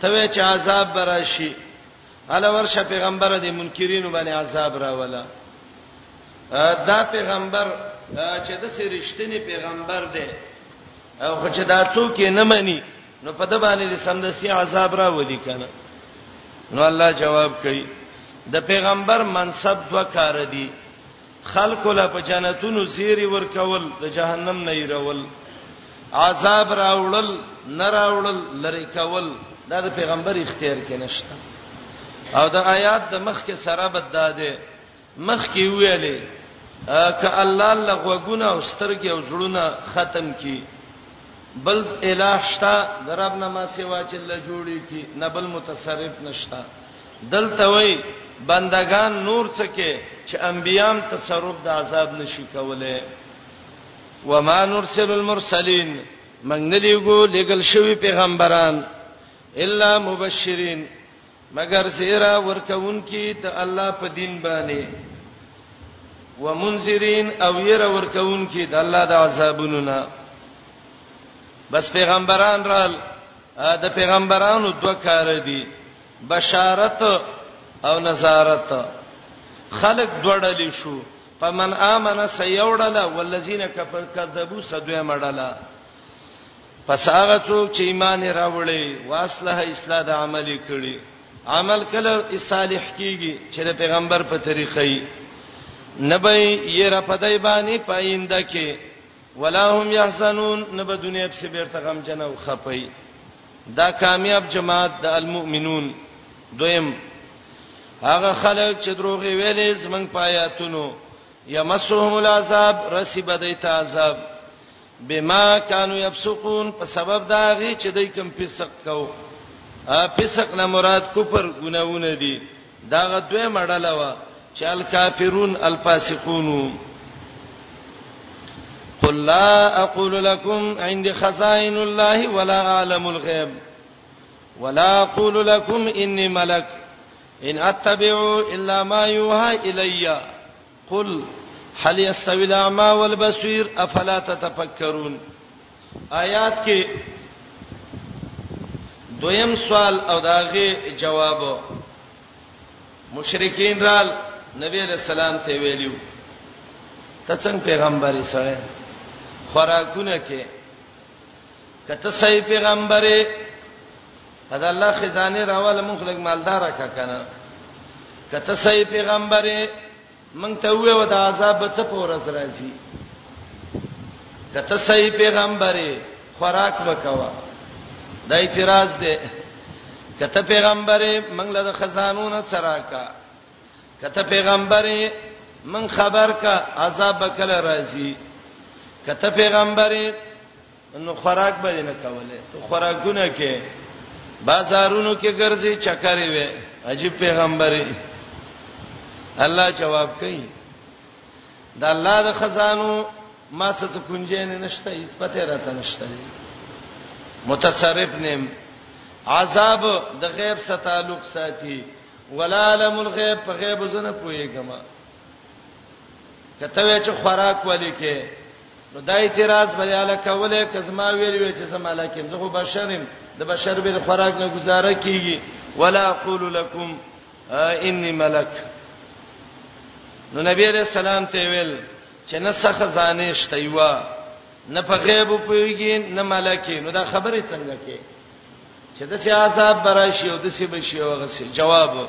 ته وی چې عذاب براشي اله ورشه پیغمبر د منکرینو باندې عذاب راولا دا پیغمبر چې د سې رښتینی پیغمبر دی او خو چې دا څوک یې نه مني نو په د باندې د سمدستي عذاب را ودی کنه نو الله جواب کوي د پیغمبر منصب دوه کار دي خلق له په جنتونو زیری ورکول د جهنم نه ایرول عذاب راوړل نه راوړل لری کول دا د پیغمبر اختیار کې نشته او د آیات د مخ کې سره بد ده مخ کې ویلې ک الله الله غوګونه او سترګې او جوړونه ختم کی بل الہ شتا درب نه ما سیوا چې الله جوړی کی نه بل متصرف نشتا دلته وایي، بندګان نور څه کې چې انبیا هم تصرف د عذاب نه شي کولی. وما نرسل المرسلین، موږ نه لېږو لېږل شوي پیغمبران الا مبشرین مګر زیرا ورکوونکي د الله په دین باندې ومنذرین او ير ورکوونکي د الله د عذابونو نه بس پیغمبران رال د پیغمبرانو دوه کار دي بشارت او نظارت خلق دوړلې شو فمن امن سيوړل والذین کفر کذبوا سدوی مړل پس هغه څوک چې ایمان راوړي واسله اصلاح د عملي کړي عمل کله صالح کیږي چې د پیغمبر په طریقې نبی یې را پدای باندې پاینده کې ولا هم يحزنون نه به دنیا په بیرته غم جن او خپي دا کامیاب جماعت د المؤمنون دویم هغه خلک چې دروغ ویلې زمنګ پایاتونو یمسهم العذاب رسیب دیت عذاب بما كانوا يفسقون په سبب دا غي چې دوی کوم فسق کو فسق نه مراد کفر ګناونه دي دا غدوی مړاله وا چې الکافرون الفاسقون قل لا اقول لكم عندي خزائن الله ولا اعلم الغيب ولا اقول لكم اني ملك ان اتبع الا ما يوحى الي قل هل يستوي الاعمى والبصير افلا تتفکرون آیات کې دویم سوال او داغه جواب مشرکین رال نبی علیہ السلام ته ویلو ته څنګه پیغمبري سره خوراکونه کې کته صحیح پیغمبري دا الله خزانه راواله مخلق مالدار کا کنه کته صحیح پیغمبري مونږ ته وې و د عذاب څه په ورځ راځي کته صحیح پیغمبري خوراک وکوا د اعتراض دی کته پیغمبري مونږ له خزانونو سراکا کته پیغمبري مونږ خبر کا عذاب کله راځي کته پیغمبري نو خوراک به نه کوله ته خوراکونه کې بازارونو کې ګرځي چکرې وې عجیب پیغمبري الله جواب کوي دا الله د خزانو ما څه کنجې نه نشته هیڅ پته راته نشته متصرف نیم عذاب د غیب سره تعلق ساتي ولا علم الغیب په غیب زنه پويګما کته وې چې خوراک ولي کې نو دا اعتراض به یاله کوله کزما ویل وی چې زما لکه زه خو بشرم د بشر به خوراک نه گزاره کیږي ولا اقول لكم اني ملک نو نبی علیہ السلام ته ویل چې نه څخه ځانې شتیوا نه په غیب پویږي نه ملکی نو دا خبره څنګه کې چې د سیاست براشي او د سی بشي او غسی جواب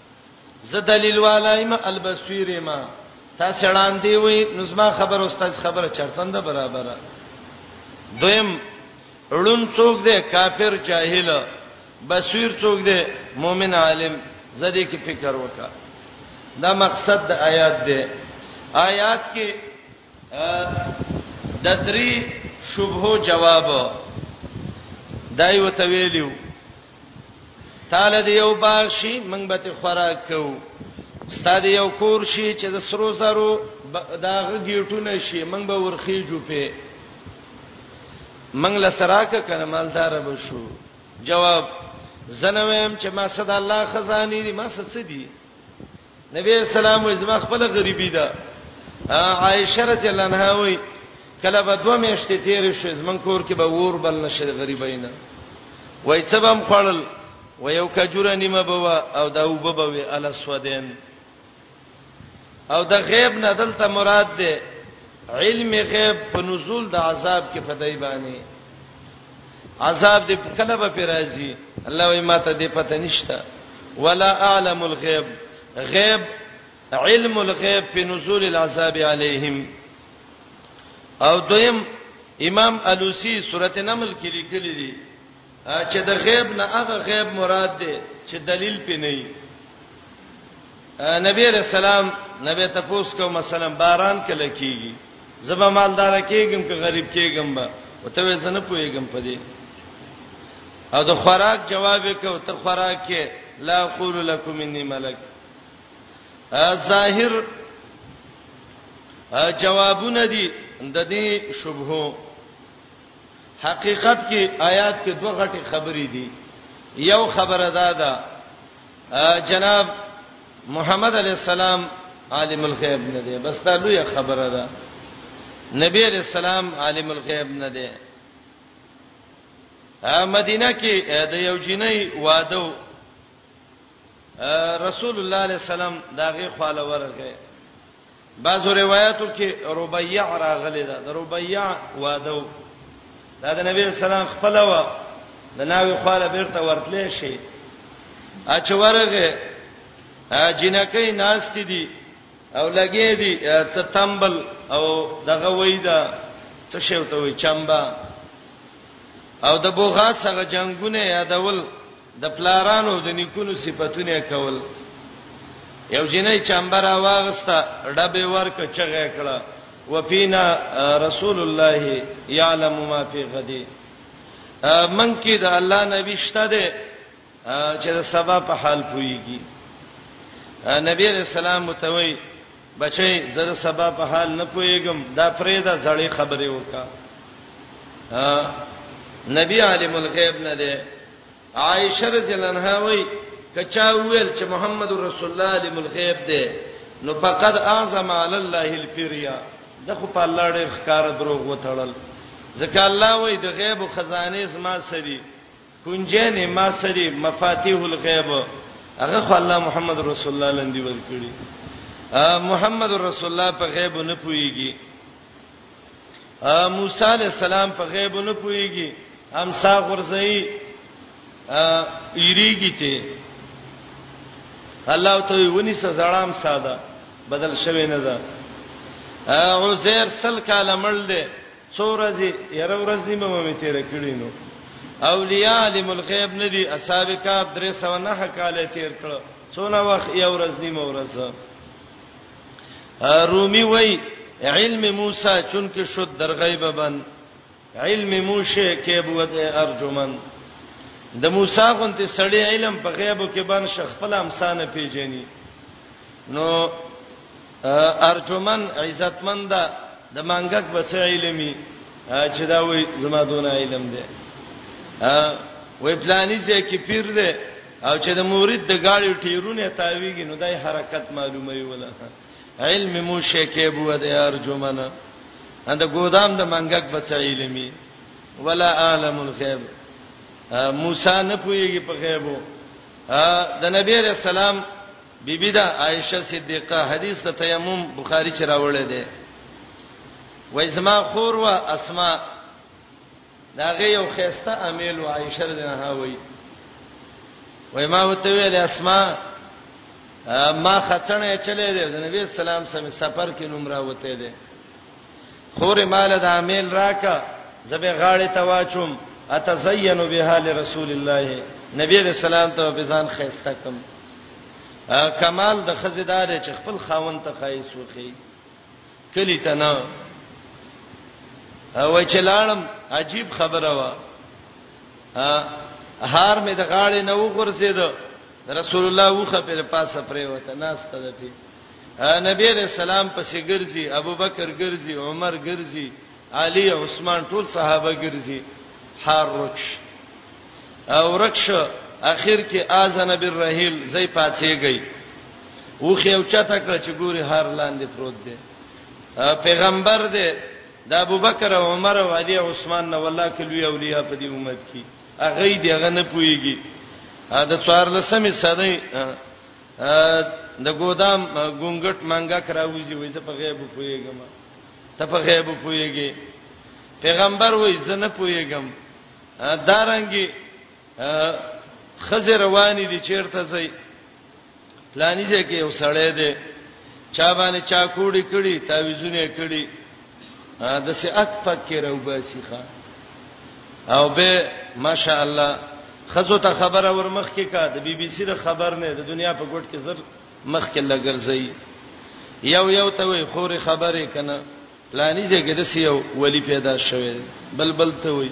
زه دلیل والایم البصیر ما تاسو وړاندې وي نو زما خبر استاد خبره چرتنده برابره دویم علون څوک دی کافر جاهل بصیر څوک دی مؤمن عالم زدي کې فکر وکا دا مقصد د آیات دی آیات کې د درې شبهو جواب دایو ته ویلو تعالی دی یو باغ شي موږ به ته خوراک کوو ستاد یو کور شي چې د سرو زرو داغه گیټونه شي موږ به ورخی جوپه موږ لسراکه کنه مالدار به شو جواب زنویم چې ما صد الله خزانی دي ما څه دي نبی اسلام وې زما خپل غریبي ده عائشه رضی الله عنها وې کله به دوه میاشتې تیر شي زمون کور کې به ور بل نشي غریبینا وای څه بم خړل و یو کجوره نیمه بوا او دا وب بوي ال سودین او د غیب نه دلته مراد ده علم غیب په نزول د عذاب کې فدای باندې عذاب دې کله به پر راځي الله وای ماته دې پته نشته ولا اعلم الغیب غیب علم الغیب په نزول العذاب علیهم او دویم امام الوسی سورته نمل کې لیکلي دي چې د غیب نه هغه غیب مراد دی چې دلیل پې نه وي نبی علیہ السلام نبی تپوس کو مثلا باران کله کیږي زبا مالدار کیږم که غریب کیږم به وته وې زنه پویګم پدې او د خوراک جواب کو ته خوراک کې لا اقول لكم اني ملک ظاهر جوابونه دي د دې شبهه حقیقت کې آیات کې دوه غټي خبرې دي یو خبره دا ده جناب محمد علی السلام عالم الغیب نه دی بس دا لوی خبره ده نبی علی السلام عالم الغیب نه دی مدینه کې د یو جنۍ واده رسول الله علیه السلام داغه خاله ورغه بعضو روایتو کې ربيع راغلی دا د ربيع وادو دا د نبی سلام خپل و د ناوی خاله بیرته ورتلې شي اچورغه جنکې ناشته دي او لګې دي څه تمبل او دغه وای دا څه شوته وای چمبا او د بوغا سره جنگونه یادول د پلارانو د نیکونو صفاتونه کول یو جنې چمبر واغستا ډبه ورک چغه کړه وفینا رسول الله یعلم ما فی غدی من کې د الله نبی شته ده چې د سبا په حال پويږي نبی رسول الله متوي بچي زر سبا په حال نه پويګم دا پرې دا زړې خبرې وکا نبی عالم الغیب نه دی عائشه رضی الله عنها وای کچا ویل چې محمد رسول الله علم الغیب دی نو فقد اعظم علی الله الفریا د خو په الله ډېر ښکار دروغ وتړل ځکه الله وای د غیب خزانه زما سری کنجین ما سری مفاتیح الغیب هغه خو الله محمد رسول الله لندې ورکړي محمد رسول الله په غیب نه پويږي موسی علی السلام په غیب نه پويږي هم سا غرزئی ایریږي ته الله ته ونی سزړام ساده بدل شوی نه ده عزیر سل کاله مړ دی څو ورځې یره ورځ نیمه مې تیر کړی نو اولیاء علم الغیب ندی اصحاب کاف 309 کال تیر کړ څونه وخت یو ورځ نیمه ورځ رومي وای علم موسی چونکه شد در غیب بن علم موشه کې بود ارجمن د موسی غونته سړی علم په غیبو کې بن شخ خپل امسانه پیژني نو ارجمن عزتمند د مانګک بس علمي چې دا وای زما دون علم دی وې پلاني چې کې پیر دی او چې د مورید د گاړي ټیرونه تاویږي نو دای حرکت معلومه وي ولا علم مو شکه بو د ارجمن اند ګودام د منګک بچ علمي ولا عالم الغیب موسی نه پويږي په غیبو د نبی رسول الله بیبی دا عائشه صدیقه حدیث د تیمم بخاری چې راوړل دی وای زما خور وا اسماء داغه یو خيسته امیل و عائشه رضی الله عنها وای وای ما وته ویل اسماء ما خڅنه چلے دی د نبی سلام سم سفر کې نمره وته دی خور مال د امیل راکا زبې غاړې ته واچوم اتزین بها لرسول الله نبی رسول الله ته به ځان خيسته کم کمال د خزیدار چې خپل خاون ته قایس وخی کلی ته نه او چې لاړم عجیب خبره وا هار مې د غاړې نه وغورځید رسول الله وخه پر پاسه پرې وته ناس ته دپی نبی علیہ السلام پسې ګرځي ابوبکر ګرځي عمر ګرځي علی عثمان ټول صحابه ګرځي حار رکش او رکش اخر کې اذن بالرحیل زې پاتېږي او خو یو چاته کړ چې ګوري هر لاندې پروت دی پیغمبر دی د ابوبکر او عمر او علی او عثمان نو والله کلوی اولیاء په دې امت کې اغه دې غنه پويږي دا څوار لسمه صدې د ګودام ګونګټ منګه کراوځي وای زه په غیب پویګم ته په غیب پویګې پیغمبر وای زه نه پویګم دارنګي خزر رواني دي چیرته زی پلانیږي کې یو سړی دی چا باندې چا کوړی کړي تعویذونه کړي د سي اک پک کې راو باسي ښا او به ماشاء الله خزو ته خبره ورمخ کې کا د بي بي سي د خبر نه د دنیا په ګډ کې زر مخ کې لګرځي یو یو ته وي خوري خبره کنه لانی ځګه د سیو ولی پیدا شوه بلبل ته وي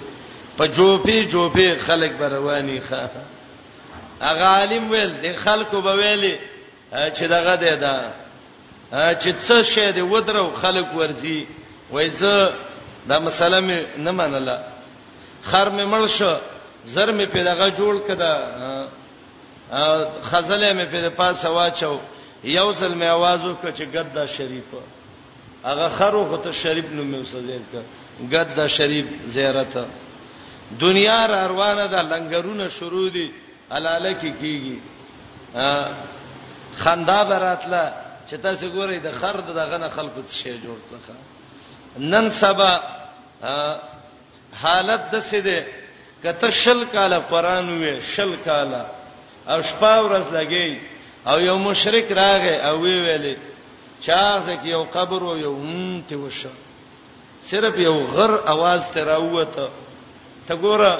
په جوپی جوپی خلک برواني ښا اغه عالم ویل د خلکو به ویلي چې دغه دی دا چې څه شی دی ودرو خلک ورزي وای زه دا مسله مې نه منله خر مې مړ شو زر مې په دغه جوړ کده خزله مې په پاسه واچو یو ځل مې आवाज وکړ چې ګدا شریف هغه خرو خو ته شریف نو مې وسځیر ک ګدا شریف زیارت دنیا را روانه ده لنګرونه شروع دي حلاله کی کیږي خندا براتله چې تاسو ګورئ د خر دغه نه خلکو څه شی جوړ کړه نن سبا حالت د څه ده کته شل کاله قران وې شل کاله او شپه ورځ لګي او یو مشرک راغې او وی ویلې چا ځکه یو قبر او یو مونته وشه صرف یو غر आवाज ته راوته ته ګوره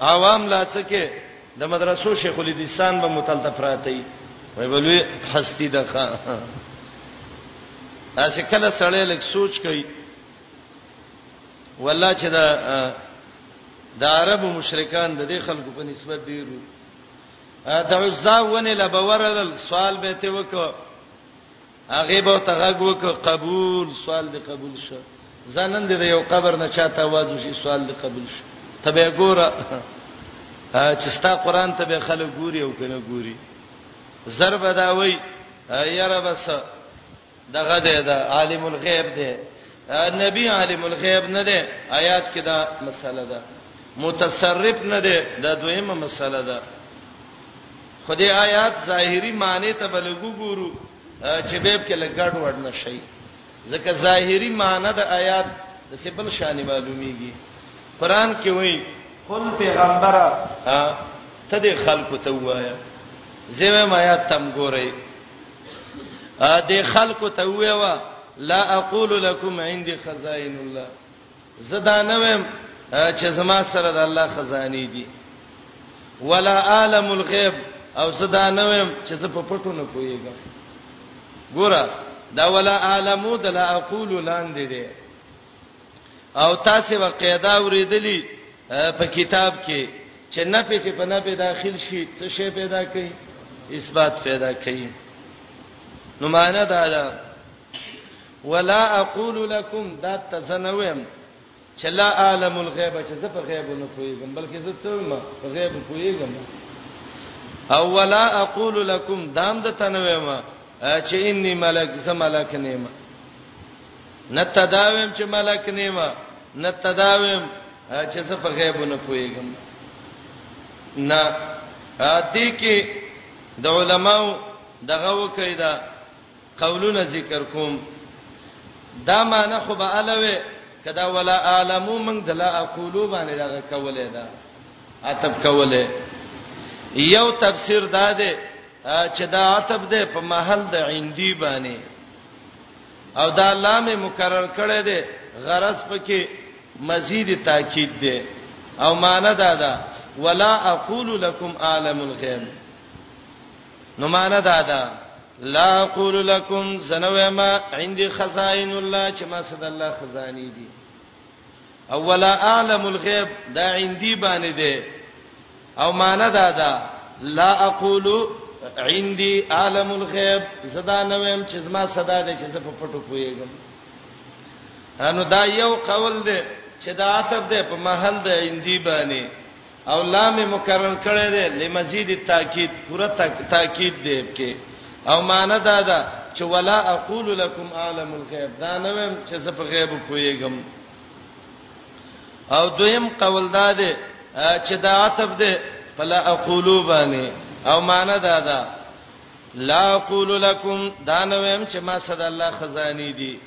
عوام لا څکه د مدرسو شیخ الحدیثان به متلته پراته وي وای بلوي هستی دغه اسه کله سړی لک سوچ کوي والله چې دا د عربو مشرکان د دې خلکو په نسبت ډیرو د عزا ونه لبورل سوال به ته وکړه هغه به تغګ وک قبول سوال دی قبول شه زنن دی یو قبر نه چاته आवाज وشي سوال دی قبول شه تبه ګوره چې ستا قران ته به خلک ګوري او کنه ګوري ضرب دا وای یاره بس دغه دی دا عالم الغیب دی نبی عالم الغیب نه دی آیات کې دا مسله ده متصرف نه دی دا دویمه مسله ده خدای آیات ظاهری معنی ته بلګو ګورو چې به په لګړ وړ نشي ځکه ظاهری معنی د آیات د سبل شان معلومیږي قران کې وایي قل پیغمبره ته د خلکو ته وایا زمه ما آیات تم ګورئ ا د خلکو ته وایا لا اقول لكم عندي خزائن الله زه دا نه ویم چې زما سره د الله خزاني دي ولا عالم الغیب او زه دا نه ویم چې زه په پټو نه پويګم ګوره دا ولا عالمو د لا اقول لاندې دي او تاسو به قاعده اوریدلی په کتاب کې چې نه په چې په نه په داخل شي څه شی پیدا کوي اثبات پیدا کوي نو معنا دا ده ولا اقول لكم دا تزنویم چې لا عالم الغیب چې زه په غیب نه پوهیږم بلکې زه څه ما په غیب پوهیږم او ولا اقول لكم دام د تنویم چې انی ملک زه ملک نیمه نتداویم چې ملک نیمه نتداویم چې زه په غیب نه پوهیږم نه دې کې د علماو دغه وکیدا قولونه ذکر کوم دا معنی خو به الوي کدا ولا اعلمو من دلا اقولو باندې دا کولې دا عتب کولې یو تفسیر دا دی چې دا عتب دی په محل د عندي باندې او دا لام مکرر کړی دی غرض پکې مزید تاکید دی او معنی دا ده ولا اقول لكم عالم الغیب نو معنا دا ده لا اقول لكم زنوه ما عندي خزائن الله چې ما صد الله خزاني دي اولا اعلم الغيب دا عندي باندې ده او معنا دا ده لا اقول عندي اعلم الغيب زدا نوم چې زما صدا ده چې زه په پټو پويګم انو دا یو قول ده چې دا عتب ده په محل ده عندي باندې او لام مکرر کړی دی لمزید تاکید پورا تاکید دی کې او معنی دا ده چې ولا اقول لكم عالم الغیب دا نه ویم چې زه په غیب پویګم او دویم قول دا دی چې دا عتب دی فلا اقول باندې او معنی دا ده لا اقول لكم دا نه ویم چې ما صد الله خزانی دي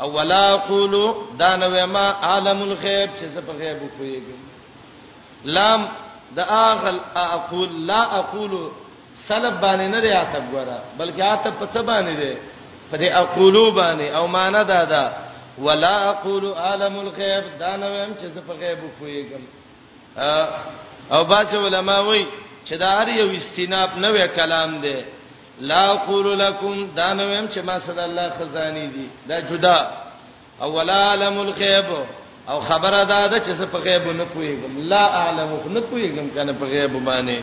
او ولا اقول دا نه وایم عالم الغیب چې زه په غیب پوهیږم لام د اخل اقول لا اقول سلب باندې نه دی عتب ګره بلکې عتب په څه باندې دی په دې اقولو باندې او معنا دا ده ولا اقول عالم الغیب دا نه وایم چې زه په غیب پوهیږم او باج علماء وای چې دا هر یو استناب نه وی کلام دی لا اقول لكم دا نو يم چې ما صد الله خزاني دي دا جدا او ولا علم الغيب او خبره دا ده چې په غیب نه پويګم لا اعلم نه پويګم کنه په غیب باندې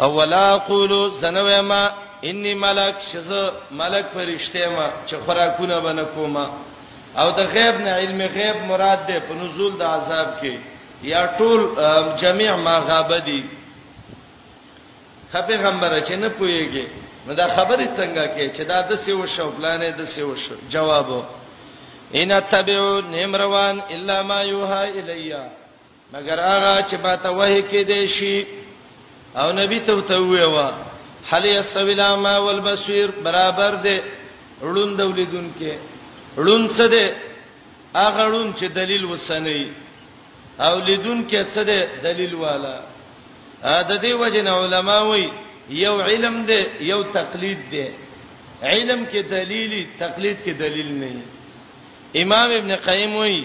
او ولا اقول زنوي ما اني ملک شز ملک فرشته ما چې خوراکونه بنه کومه او د غیب نه علم غیب مراد ده په نزول د عذاب کې یا ټول جميع ما غاب دي خپه غمبر چې نه پويږي نو دا خبره څنګه کې چې دا د سیو شو پلانې د سیو شو جواب ان تبعو نیم روان الا ما یوها الیا مګر هغه چې ما ته وحی کې دی شي او نبی ته ته ویوا هل یسویلا ما والبصیر برابر دی ړوند ولیدون کې ړوند څه دی هغه ړوند چې دلیل وسنی او لیدون کې څه دی دلیل والا د دې وجه نه علما وایي یو علم دی یو تقلید دی علم کې دلیلی تقلید کې دلیل نه امام ابن قیم وایي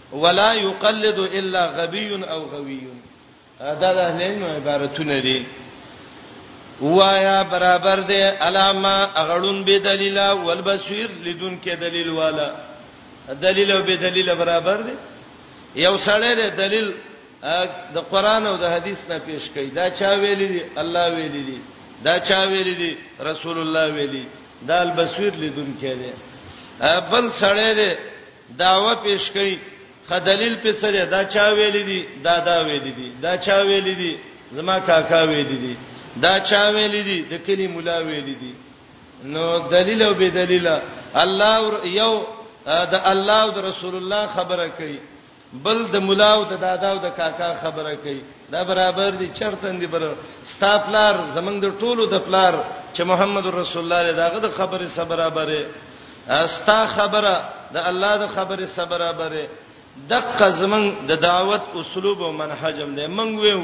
ولا يقلد الا غبي او غوي دا د اهل علم عبارتونه دي وایا برابر دی علامه اغړون به دلیل ول بصیر لیدون کې دلیل والا دلیل او به دلیل برابر دی یو سړی دی دلیل د قران او د حدیث نه پیش کړي دا چا ویلی دی الله ویلی دی دا چا ویلی دی رسول الله ویلی دا البصیر لیدون کې دی بل سړی دی دعوه پیش کړي خدلیل په سره دا چا ویل دي دا دا ویل دي دا چا ویل دي زما کاکا ویل دي دا چا ویل دي د کلی مولا ویل دي نو دلیل او به دلیل الله یو د الله او د رسول الله خبره کوي بل د مولا او د دادا او د کاکا خبره کوي دا برابر دي چرته دي بر ستاپلار زمنګ د ټولو د پلار چې محمد رسول الله دغه د خبره سره برابره ستا خبره د الله د خبره صبره بره دقه زمنګ د دعوت اسلوب او منهج هم دی منګ ویو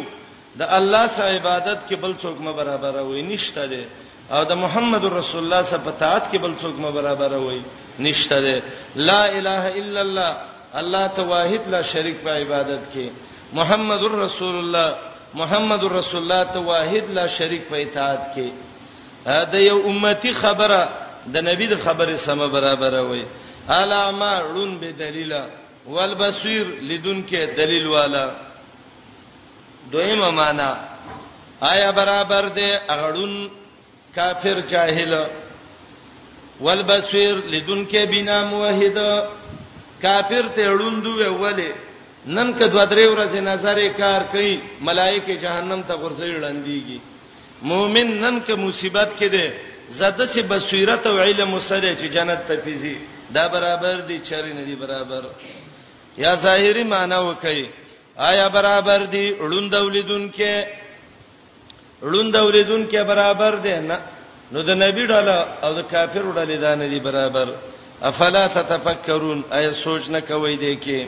د الله سره عبادت کې بل څوک م برابر وي نشته دی او د محمد رسول الله سره په تات کې بل څوک م برابر وي نشته دی لا اله الا الله الله ته واحد لا شریک په عبادت کې محمد رسول الله محمد رسول الله ته واحد لا شریک په اطاعت کې د یو امتی خبره د نبی د خبره سم برابر وي علامه لون به دلیل والبصیر لدون کې دلیل والا دویمه معنا آیا برابر دی اغړون کافر جاهل والبصیر لدون کې بنا موحد کافر ته اړوندو ویولې نن کدو درې ورځې نظر کار کوي ملائکه جهنم ته ورځي وړاندېږي مومن نن که مصیبت کې دی زده چې بصیرت او علم وسره چې جنت ته پیزي دا برابر دي چری نه دي برابر یا ظاهری معنی وکي آیا برابر دي ړوند ولیدون کې ړوند ولیدون کې برابر دي نه نو د نبی ډاله او د کافر ډاله دا نه دي برابر افلا تتفکرون آیا سوچ نه کوي دي کې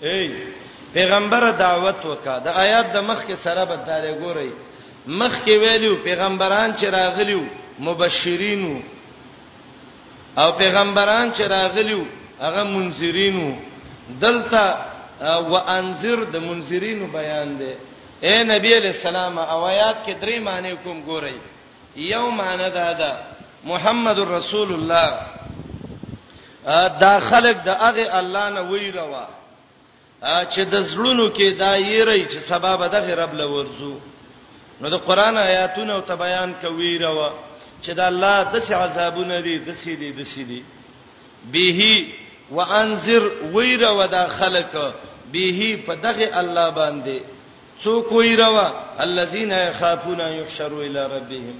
ای پیغمبر دعوت وکا د آیات د مخ کې سره بدارې ګوري مخ کې ویلو پیغمبران چې راغلیو مبشرینو او پیغمبران چې راغلیو هغه منذرینو دلته وانذر د منذرینو بیان دی اے نبی علیہ السلام او آیات کې درې معنی کوم ګورئ یو معنی دا ده محمد رسول الله دا خلک د هغه الله نه ویروا چې د زړونو کې دا یری چې سبب دغه رب لورځو نو د قران آیاتونه او تبیان کوي روا چې دا الله د څه عذابونه دي د څه دي د څه دي به وانذر ویرا ودا خلق به په دغه الله باندې څوک ویرا الذين يخافون يحشروا الى ربهم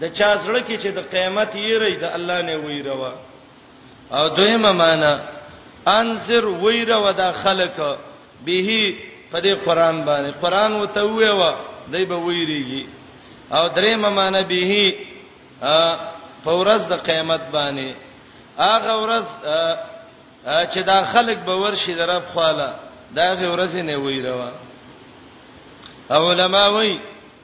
د چا زړه کې چې د قیامت یری د الله نه ویرا او دویمه معنا انذر ویره ودا خلق به په دې قران باندې قران وته ویوا دای به ویریږي او درېمه معنا به په ورځ د قیامت باندې هغه ورځ چې دا خلق به ورشي درب خاله دا هغه ورځ نه ویروا علماء وی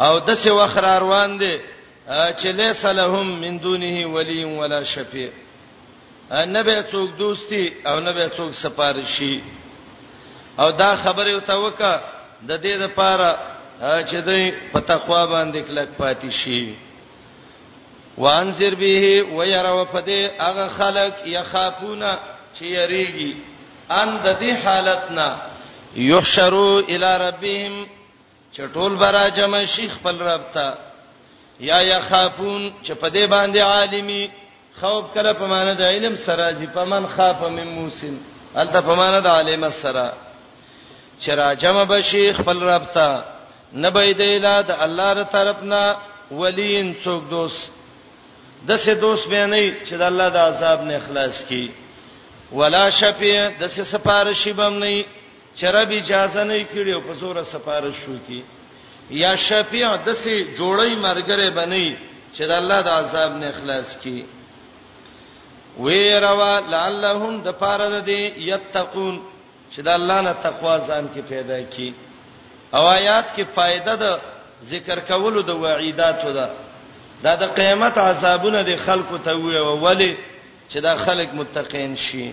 او د څه وخت را روان دي چې ليس لهم من دونه ولي ولا شفيع نه به څوک دوستي او نه به څوک سپارشي او دا خبره وته وکا د دې لپاره چې دوی په تقوا باندې کلک پاتې شي وانذر به ويرا وفده هغه خلق يخافونا چې يريږي ان د دې حالت نه يحشروا الى ربهم چټول برا جمع شي خپل رب ته یا یخافون چې په دې باندې عالمي خوف کله په معنی د علم سره چې په من خاف من موسن الته په معنی د عالم سره چې را جمع بشي خپل رب ته نبی دی لا د الله تر طرفنا ولین څوک دوست د سه دوست به نه چې د الله د عذاب نه خلاص کی ولا شفیع د سه سفارشی بم نه چې رب اجازه نه کړي او په زور سفارش شو کی یا شفیع دسه جوړی مرګره بنئ چې د الله د عذاب نه خلاص کی ویروا لعلهم د پاره د دې یتقون چې د الله نه تقوا ځان کې پیدا کی او آیات کې فائدہ د ذکر کولو د وعیداتو ده دا د قیامت عذابونه د خلکو ته وی او ولی چې دا خلک متقین شي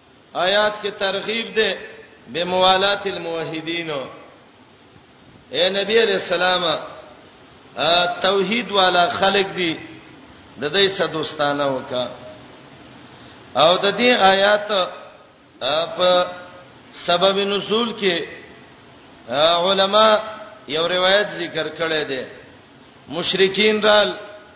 آیات کې ترغیب ده بموالات الموحدین اے نبی علیہ السلام توحید والا خلق دی د دې صدوستانه وکا او د دې آیات په سبب نزول کې علما یو روایت ذکر کړی دی مشرکین رال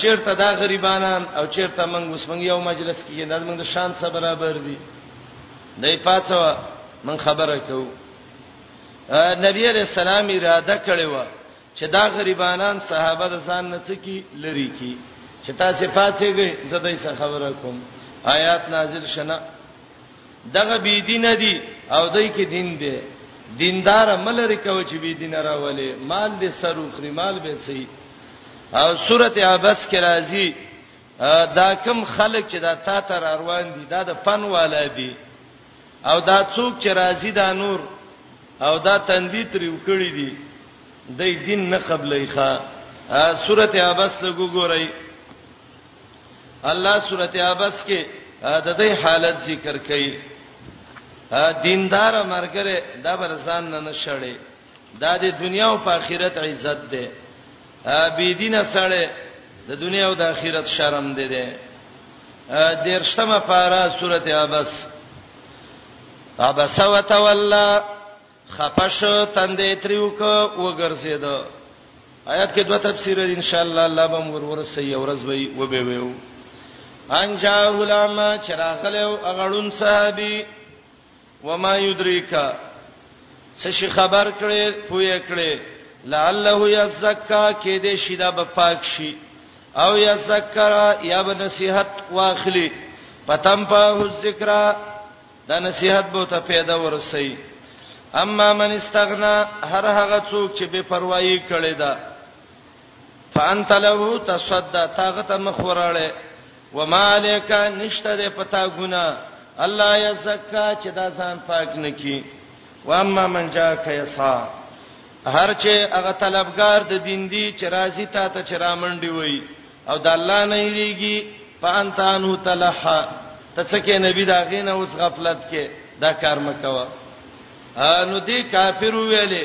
چیرته دا غریبانان او چیرته موږ اوس موږ یو مجلس کې نه موږ د شان سره برابر دي دای پاتو من خبره کو نبی علیہ السلام اراده کړې و چې دا غریبانان صحابه د ځان نه څکی لري کی چې تاسو پاتېږئ زدای سره خبره کوم آیات نازل شنه دغه بی دین دي او دای کې دین دی دیندار ملری کوي چې بی دین راولي مال دې سر وخري مال به سي او سورته عبس کې راځي دا کم خلک چې دا تا تر روان دي دا د فن والا دي او دا څوک چې راځي دا نور او دا تندې تر یو کړی دي د دین نه قبلې ښا سورته عبس لګو ګورئ الله سورته عبس کې د دې حالت ذکر کړي دیندار مرګره دا برسان نه نشړي دا د دنیا او آخرت عزت ده بی دینه سره د دنیا او د آخرت شرم ده ده دیرشمه پارا سورته عبس عبس وتولى خپش تندې تریو کو وګرځید آیات کې دوه تفسیر ان شاء الله الله به مور ور سي اورز وي وبې ویو ان جاء غلام چراغلو اغړون صحابي وما يدريك څه شي خبر کړي پوي کړي لعله يزکا کې دې شي دا به پاک شي او يذكر یا به نصيحت واخلي پتم په ذکر دا نصيحت به ته پیدا ورسي اما من استغنا هر هغه څوک چې بے پروايي کړي دا فانت له تصدى تاغت مخوراله وما عليك نشته د پتا ګنا الله يزکا چې دا ځان پاک نکي و اما من جا کيسا هر چې هغه طلبگار د دین دی چې راضی تا ته چې رامنډي وای او د الله نه یریږي پانتانو تلحا ته څه کې نبی دا غینه اوس غفلت کې دا کار مکوه نو دی کافر ویلې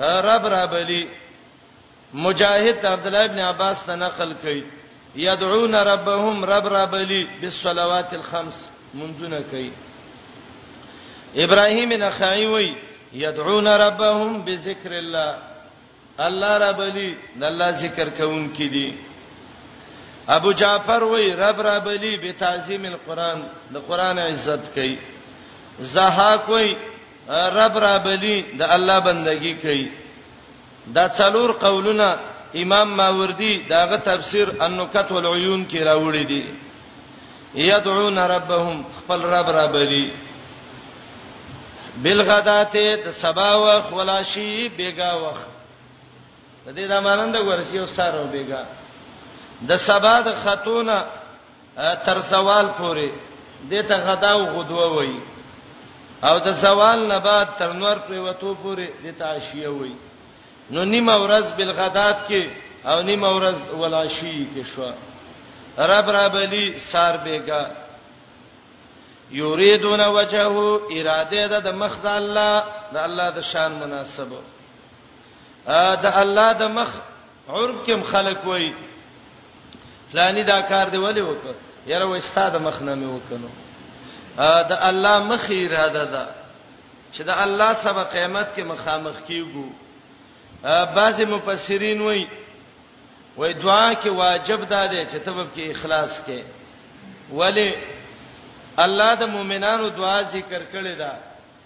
رب رابلی مجاهد عبد الله ابن عباس ته نقل کړي يدعون ربهم رب رابلی بالصلوات الخمس منځونه کوي ابراهيم نخعي وي يدعون ربهم بذكر الله الله ربلی د الله ذکر کوونکې دي ابو جعفر وای رب ربلی به تعظیم القرآن د قرآن عزت کوي زهاک وای رب رابلی د الله بندگی کوي دا څلور قولونه امام ماوردی داغه تفسیر النکت والعیون کې راوړی دی یدعون ربهم خپل رب رابلی بالغداته سبا وخ ولاشی بیگا وخ د دې د مانند ورسی او سار او بیګا د سبا د خاتونه تر زوال پورې دته غدا او غدوه وای او د زوال نه بعد تر نور پرې وته پورې دته عشیه وای نو نیمه ورځ بل غدات کې او نیمه ورځ ولاشی کې شو رب ربلی سار بیګا یریدون وجهه اراده ده د مخ د الله د الله د شان مناسبه د الله د مخ عرب کې خلک وای پلاني دا کار دی ولې وکړ یاره وای ستاده مخ نه مې وکنو د الله مخ اراده ده چې د الله سبا قیامت کې مخامخ کیږو بعضی مفسرین وای وای دعا کې واجب ده ده چې تبب کې اخلاص کې ولی الله د مؤمنانو دعا ذکر کړي ده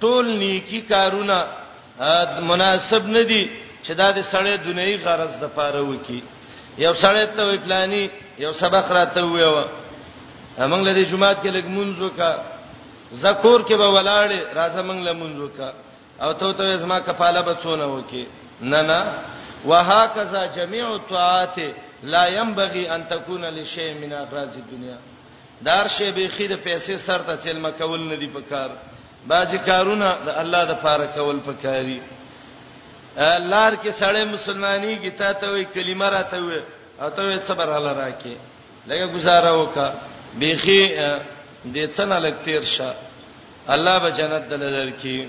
ټول نیکی کارونه مناسب نه دي چې دا د سړی دنیوي غرض د پاره وکي یو سړی ته وی پلاني یو سبق راته ویو موږ لري جمعات کې لګ منځو کا زکور کې به ولاړې راځه موږ له منځو کا او ته ته زما کفاله بچونه وکي نه نه وهكذا جميع الطاعات لا ينبغي ان تكون لشيء من اغراض الدنيا دار شی بیخی د پیسې سر ته چلمه کول نه دی پکار باځي کارونه د الله د پاره کول پکاري لار کې سړی مسلمانۍ کې تا ته وی کلمه راته وی او ته وی صبر الله راکې لګه گزاره وکا بیخي دې څنګه لګتیر شه الله به جنت دلر کې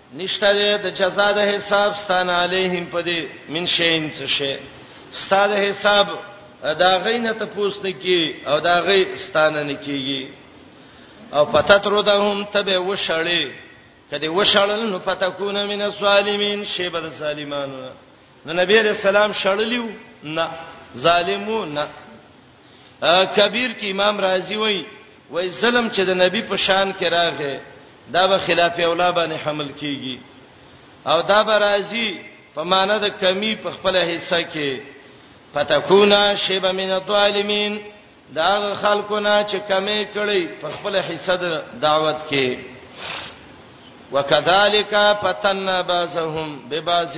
نشته دی د جزا د حساب ستانه علیهم په دې من شین څه شی ستاده حساب دا غینه ته پوسټ کی او دا غی ستانه نه کیږي او پته تر دهم تبه وشړې کدی وشړل نو پته کو نه من الظالمین شی بر ظالمانو نو نبی رسول الله شړلیو نه ظالمو نه کبیر کې امام رازی وای وای ظلم چې د نبی په شان کې راغې دا به خلاف اولا باندې حمل کیږي او دا به راضی په معنی د کمی په خپل حصہ کې فتكونا شبا من الظالمين دا خلکونه چې کمی کړي په خپل حصہ د دعوت کې وکذالک فتننا بعضهم ببعض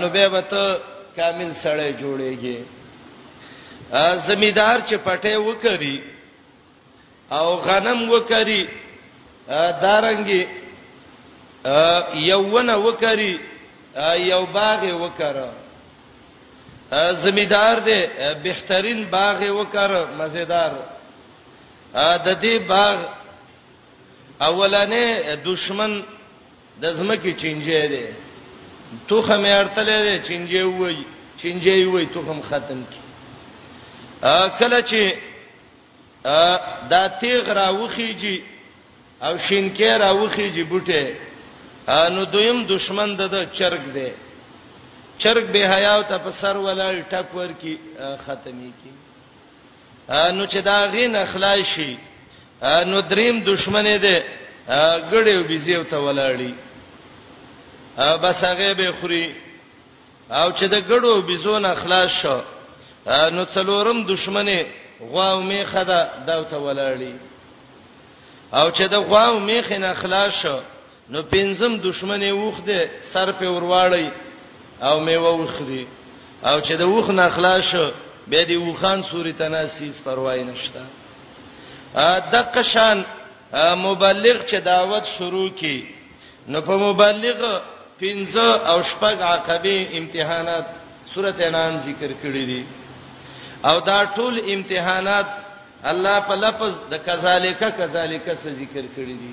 نو به به ته کامل سړی جوړیږي زمیدار چې پټه وکړي او غنم وکړي دارنګي یوونه وکړي یو باغ وکړه زمیدار دې بهترین باغ وکړه مزیدار د دې باغ اولنې دشمن د زمکه چنجه دی توخه مې ارتلې دی چنجه وای چنجه وای توخم ختم کی کله چې دا تیغ راوخیږي او شینکې راوخیږي بوټه نو دویم دشمن د چرګ دی چرګ به حیا او ته په سر ولاړ ټک ور کی ختمي کی نو چې دا غین اخلاص شي نو دریم دشمن دی ګړې او بيزیو ته ولاړی بس هغه به خوري او چې د ګړو بيزون اخلاص شو نو څلورم دشمن غوا او میخه دا داو ته ولاړی او چې د غوا او میخه نه اخلاص شو نو پنځم دشمن یې وخ دی سر په ورواړی او میوه وخري او چې د وخ نه خلاص شو به دی وخان سوري تناسیس پروايي نشتا د قشان مبلغ چې دعوت شروع کی نو په مبلغ پنځه او شپږ عقبه امتحانات سورته انعام ذکر کړی دي او دا ټول امتحانات الله په لفظ د کذالک کذالک څخه ذکر کړی دي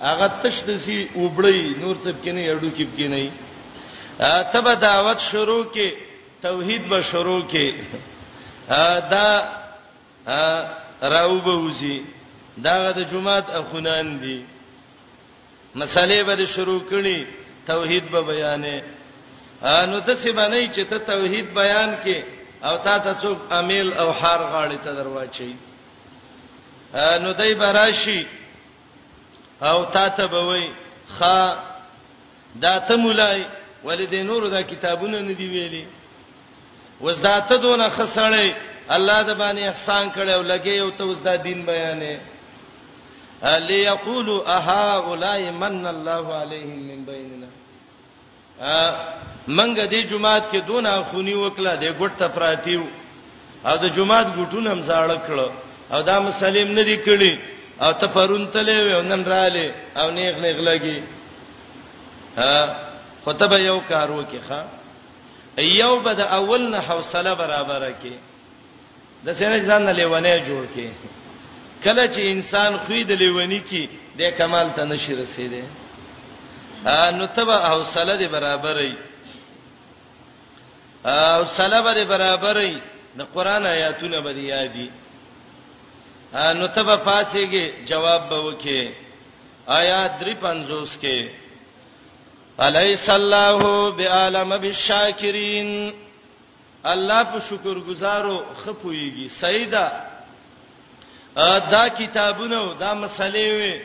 هغه تش د سی وبړی نور څه کې نه اډو کې کې نه تب دعوت شروع کې توحید به شروع کې دا راوبه وسی داغه د جمعات اخونان دي مسالې به شروع کړي توحید به بیانې نو د څه باندې چې ته توحید بیان کې او تا ته څوک امیل او حار غاړې ته درواچي نو دای براشي او تا ته به وای خا دا ته مولای ولې د نورو دا کتابونه نه دی ویلي وز دا ته دونه خسړې الله د باندې احسان کړي او لګي او ته وز دا دین بیانې ليقولوا اها اولای من الله عليهم من بيننا منګه دې جمعات کې دون اخونی وکړه دې ګټ ته پراتیو او د جمعات ګټون هم زاړه کړو او دا مسلم نه دی کړی او ته پرون تلې و نن رااله او نیغ نیغ لګي ها خطبه یو کار وکي ښا یو به د اول نه حوصله برابره کې د سینې ځان نه لیونی جوړ کې کله چې انسان خوې د لیونی کې د کمال ته نشي رسیدي نو تبا حوصله دې برابرې او سلام دې برابرې د قران آیاتونه به یادي نو تبا پاتېږي جواب به وکې آیات 350 کې الیس الله بعالم بالشاکرین الله په شکر گزارو خپويږي سیدا دا کتابونه او دا مسلې وي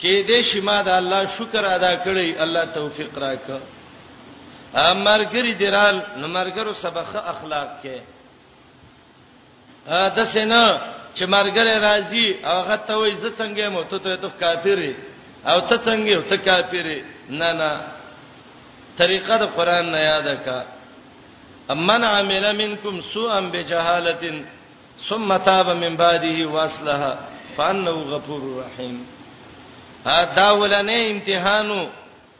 کې دې شما د الله شکر ادا کړی الله توفیق راکړه امرګری درال نو مرګرو سبخه اخلاق کې ا د سینا چې مرګره راځي هغه ته وای ز څنګه مو ته ته کافری او ته څنګه ته کافری نه نه طریقه د قران نه یاد کا امن عمل منکم سوءا بجهاله ثم تاب من بعده واصلح فانه غفور رحیم دا ولنې امتحانو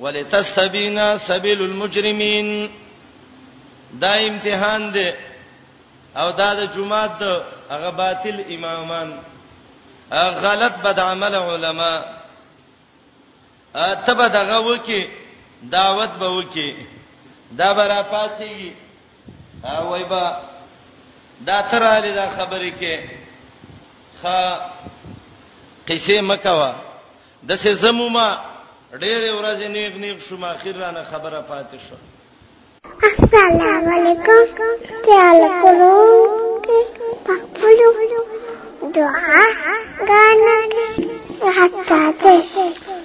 ولتستبینا سبیل المجرمین دا امتحان دی او دا د جمعات د هغه باطل امامان غلط بد عمل علما تبه دغه وکی دعوت به وکی دا برا پاتېږي وای با دا تراله دا خبرې کې خا قصې مکوا دسې زموما ډېرې ورځې نیغ نیغ شوم اخر رانه خبره پاتې شو السلام علیکم تعال کولو په خپل دعا غانا کې حتا ته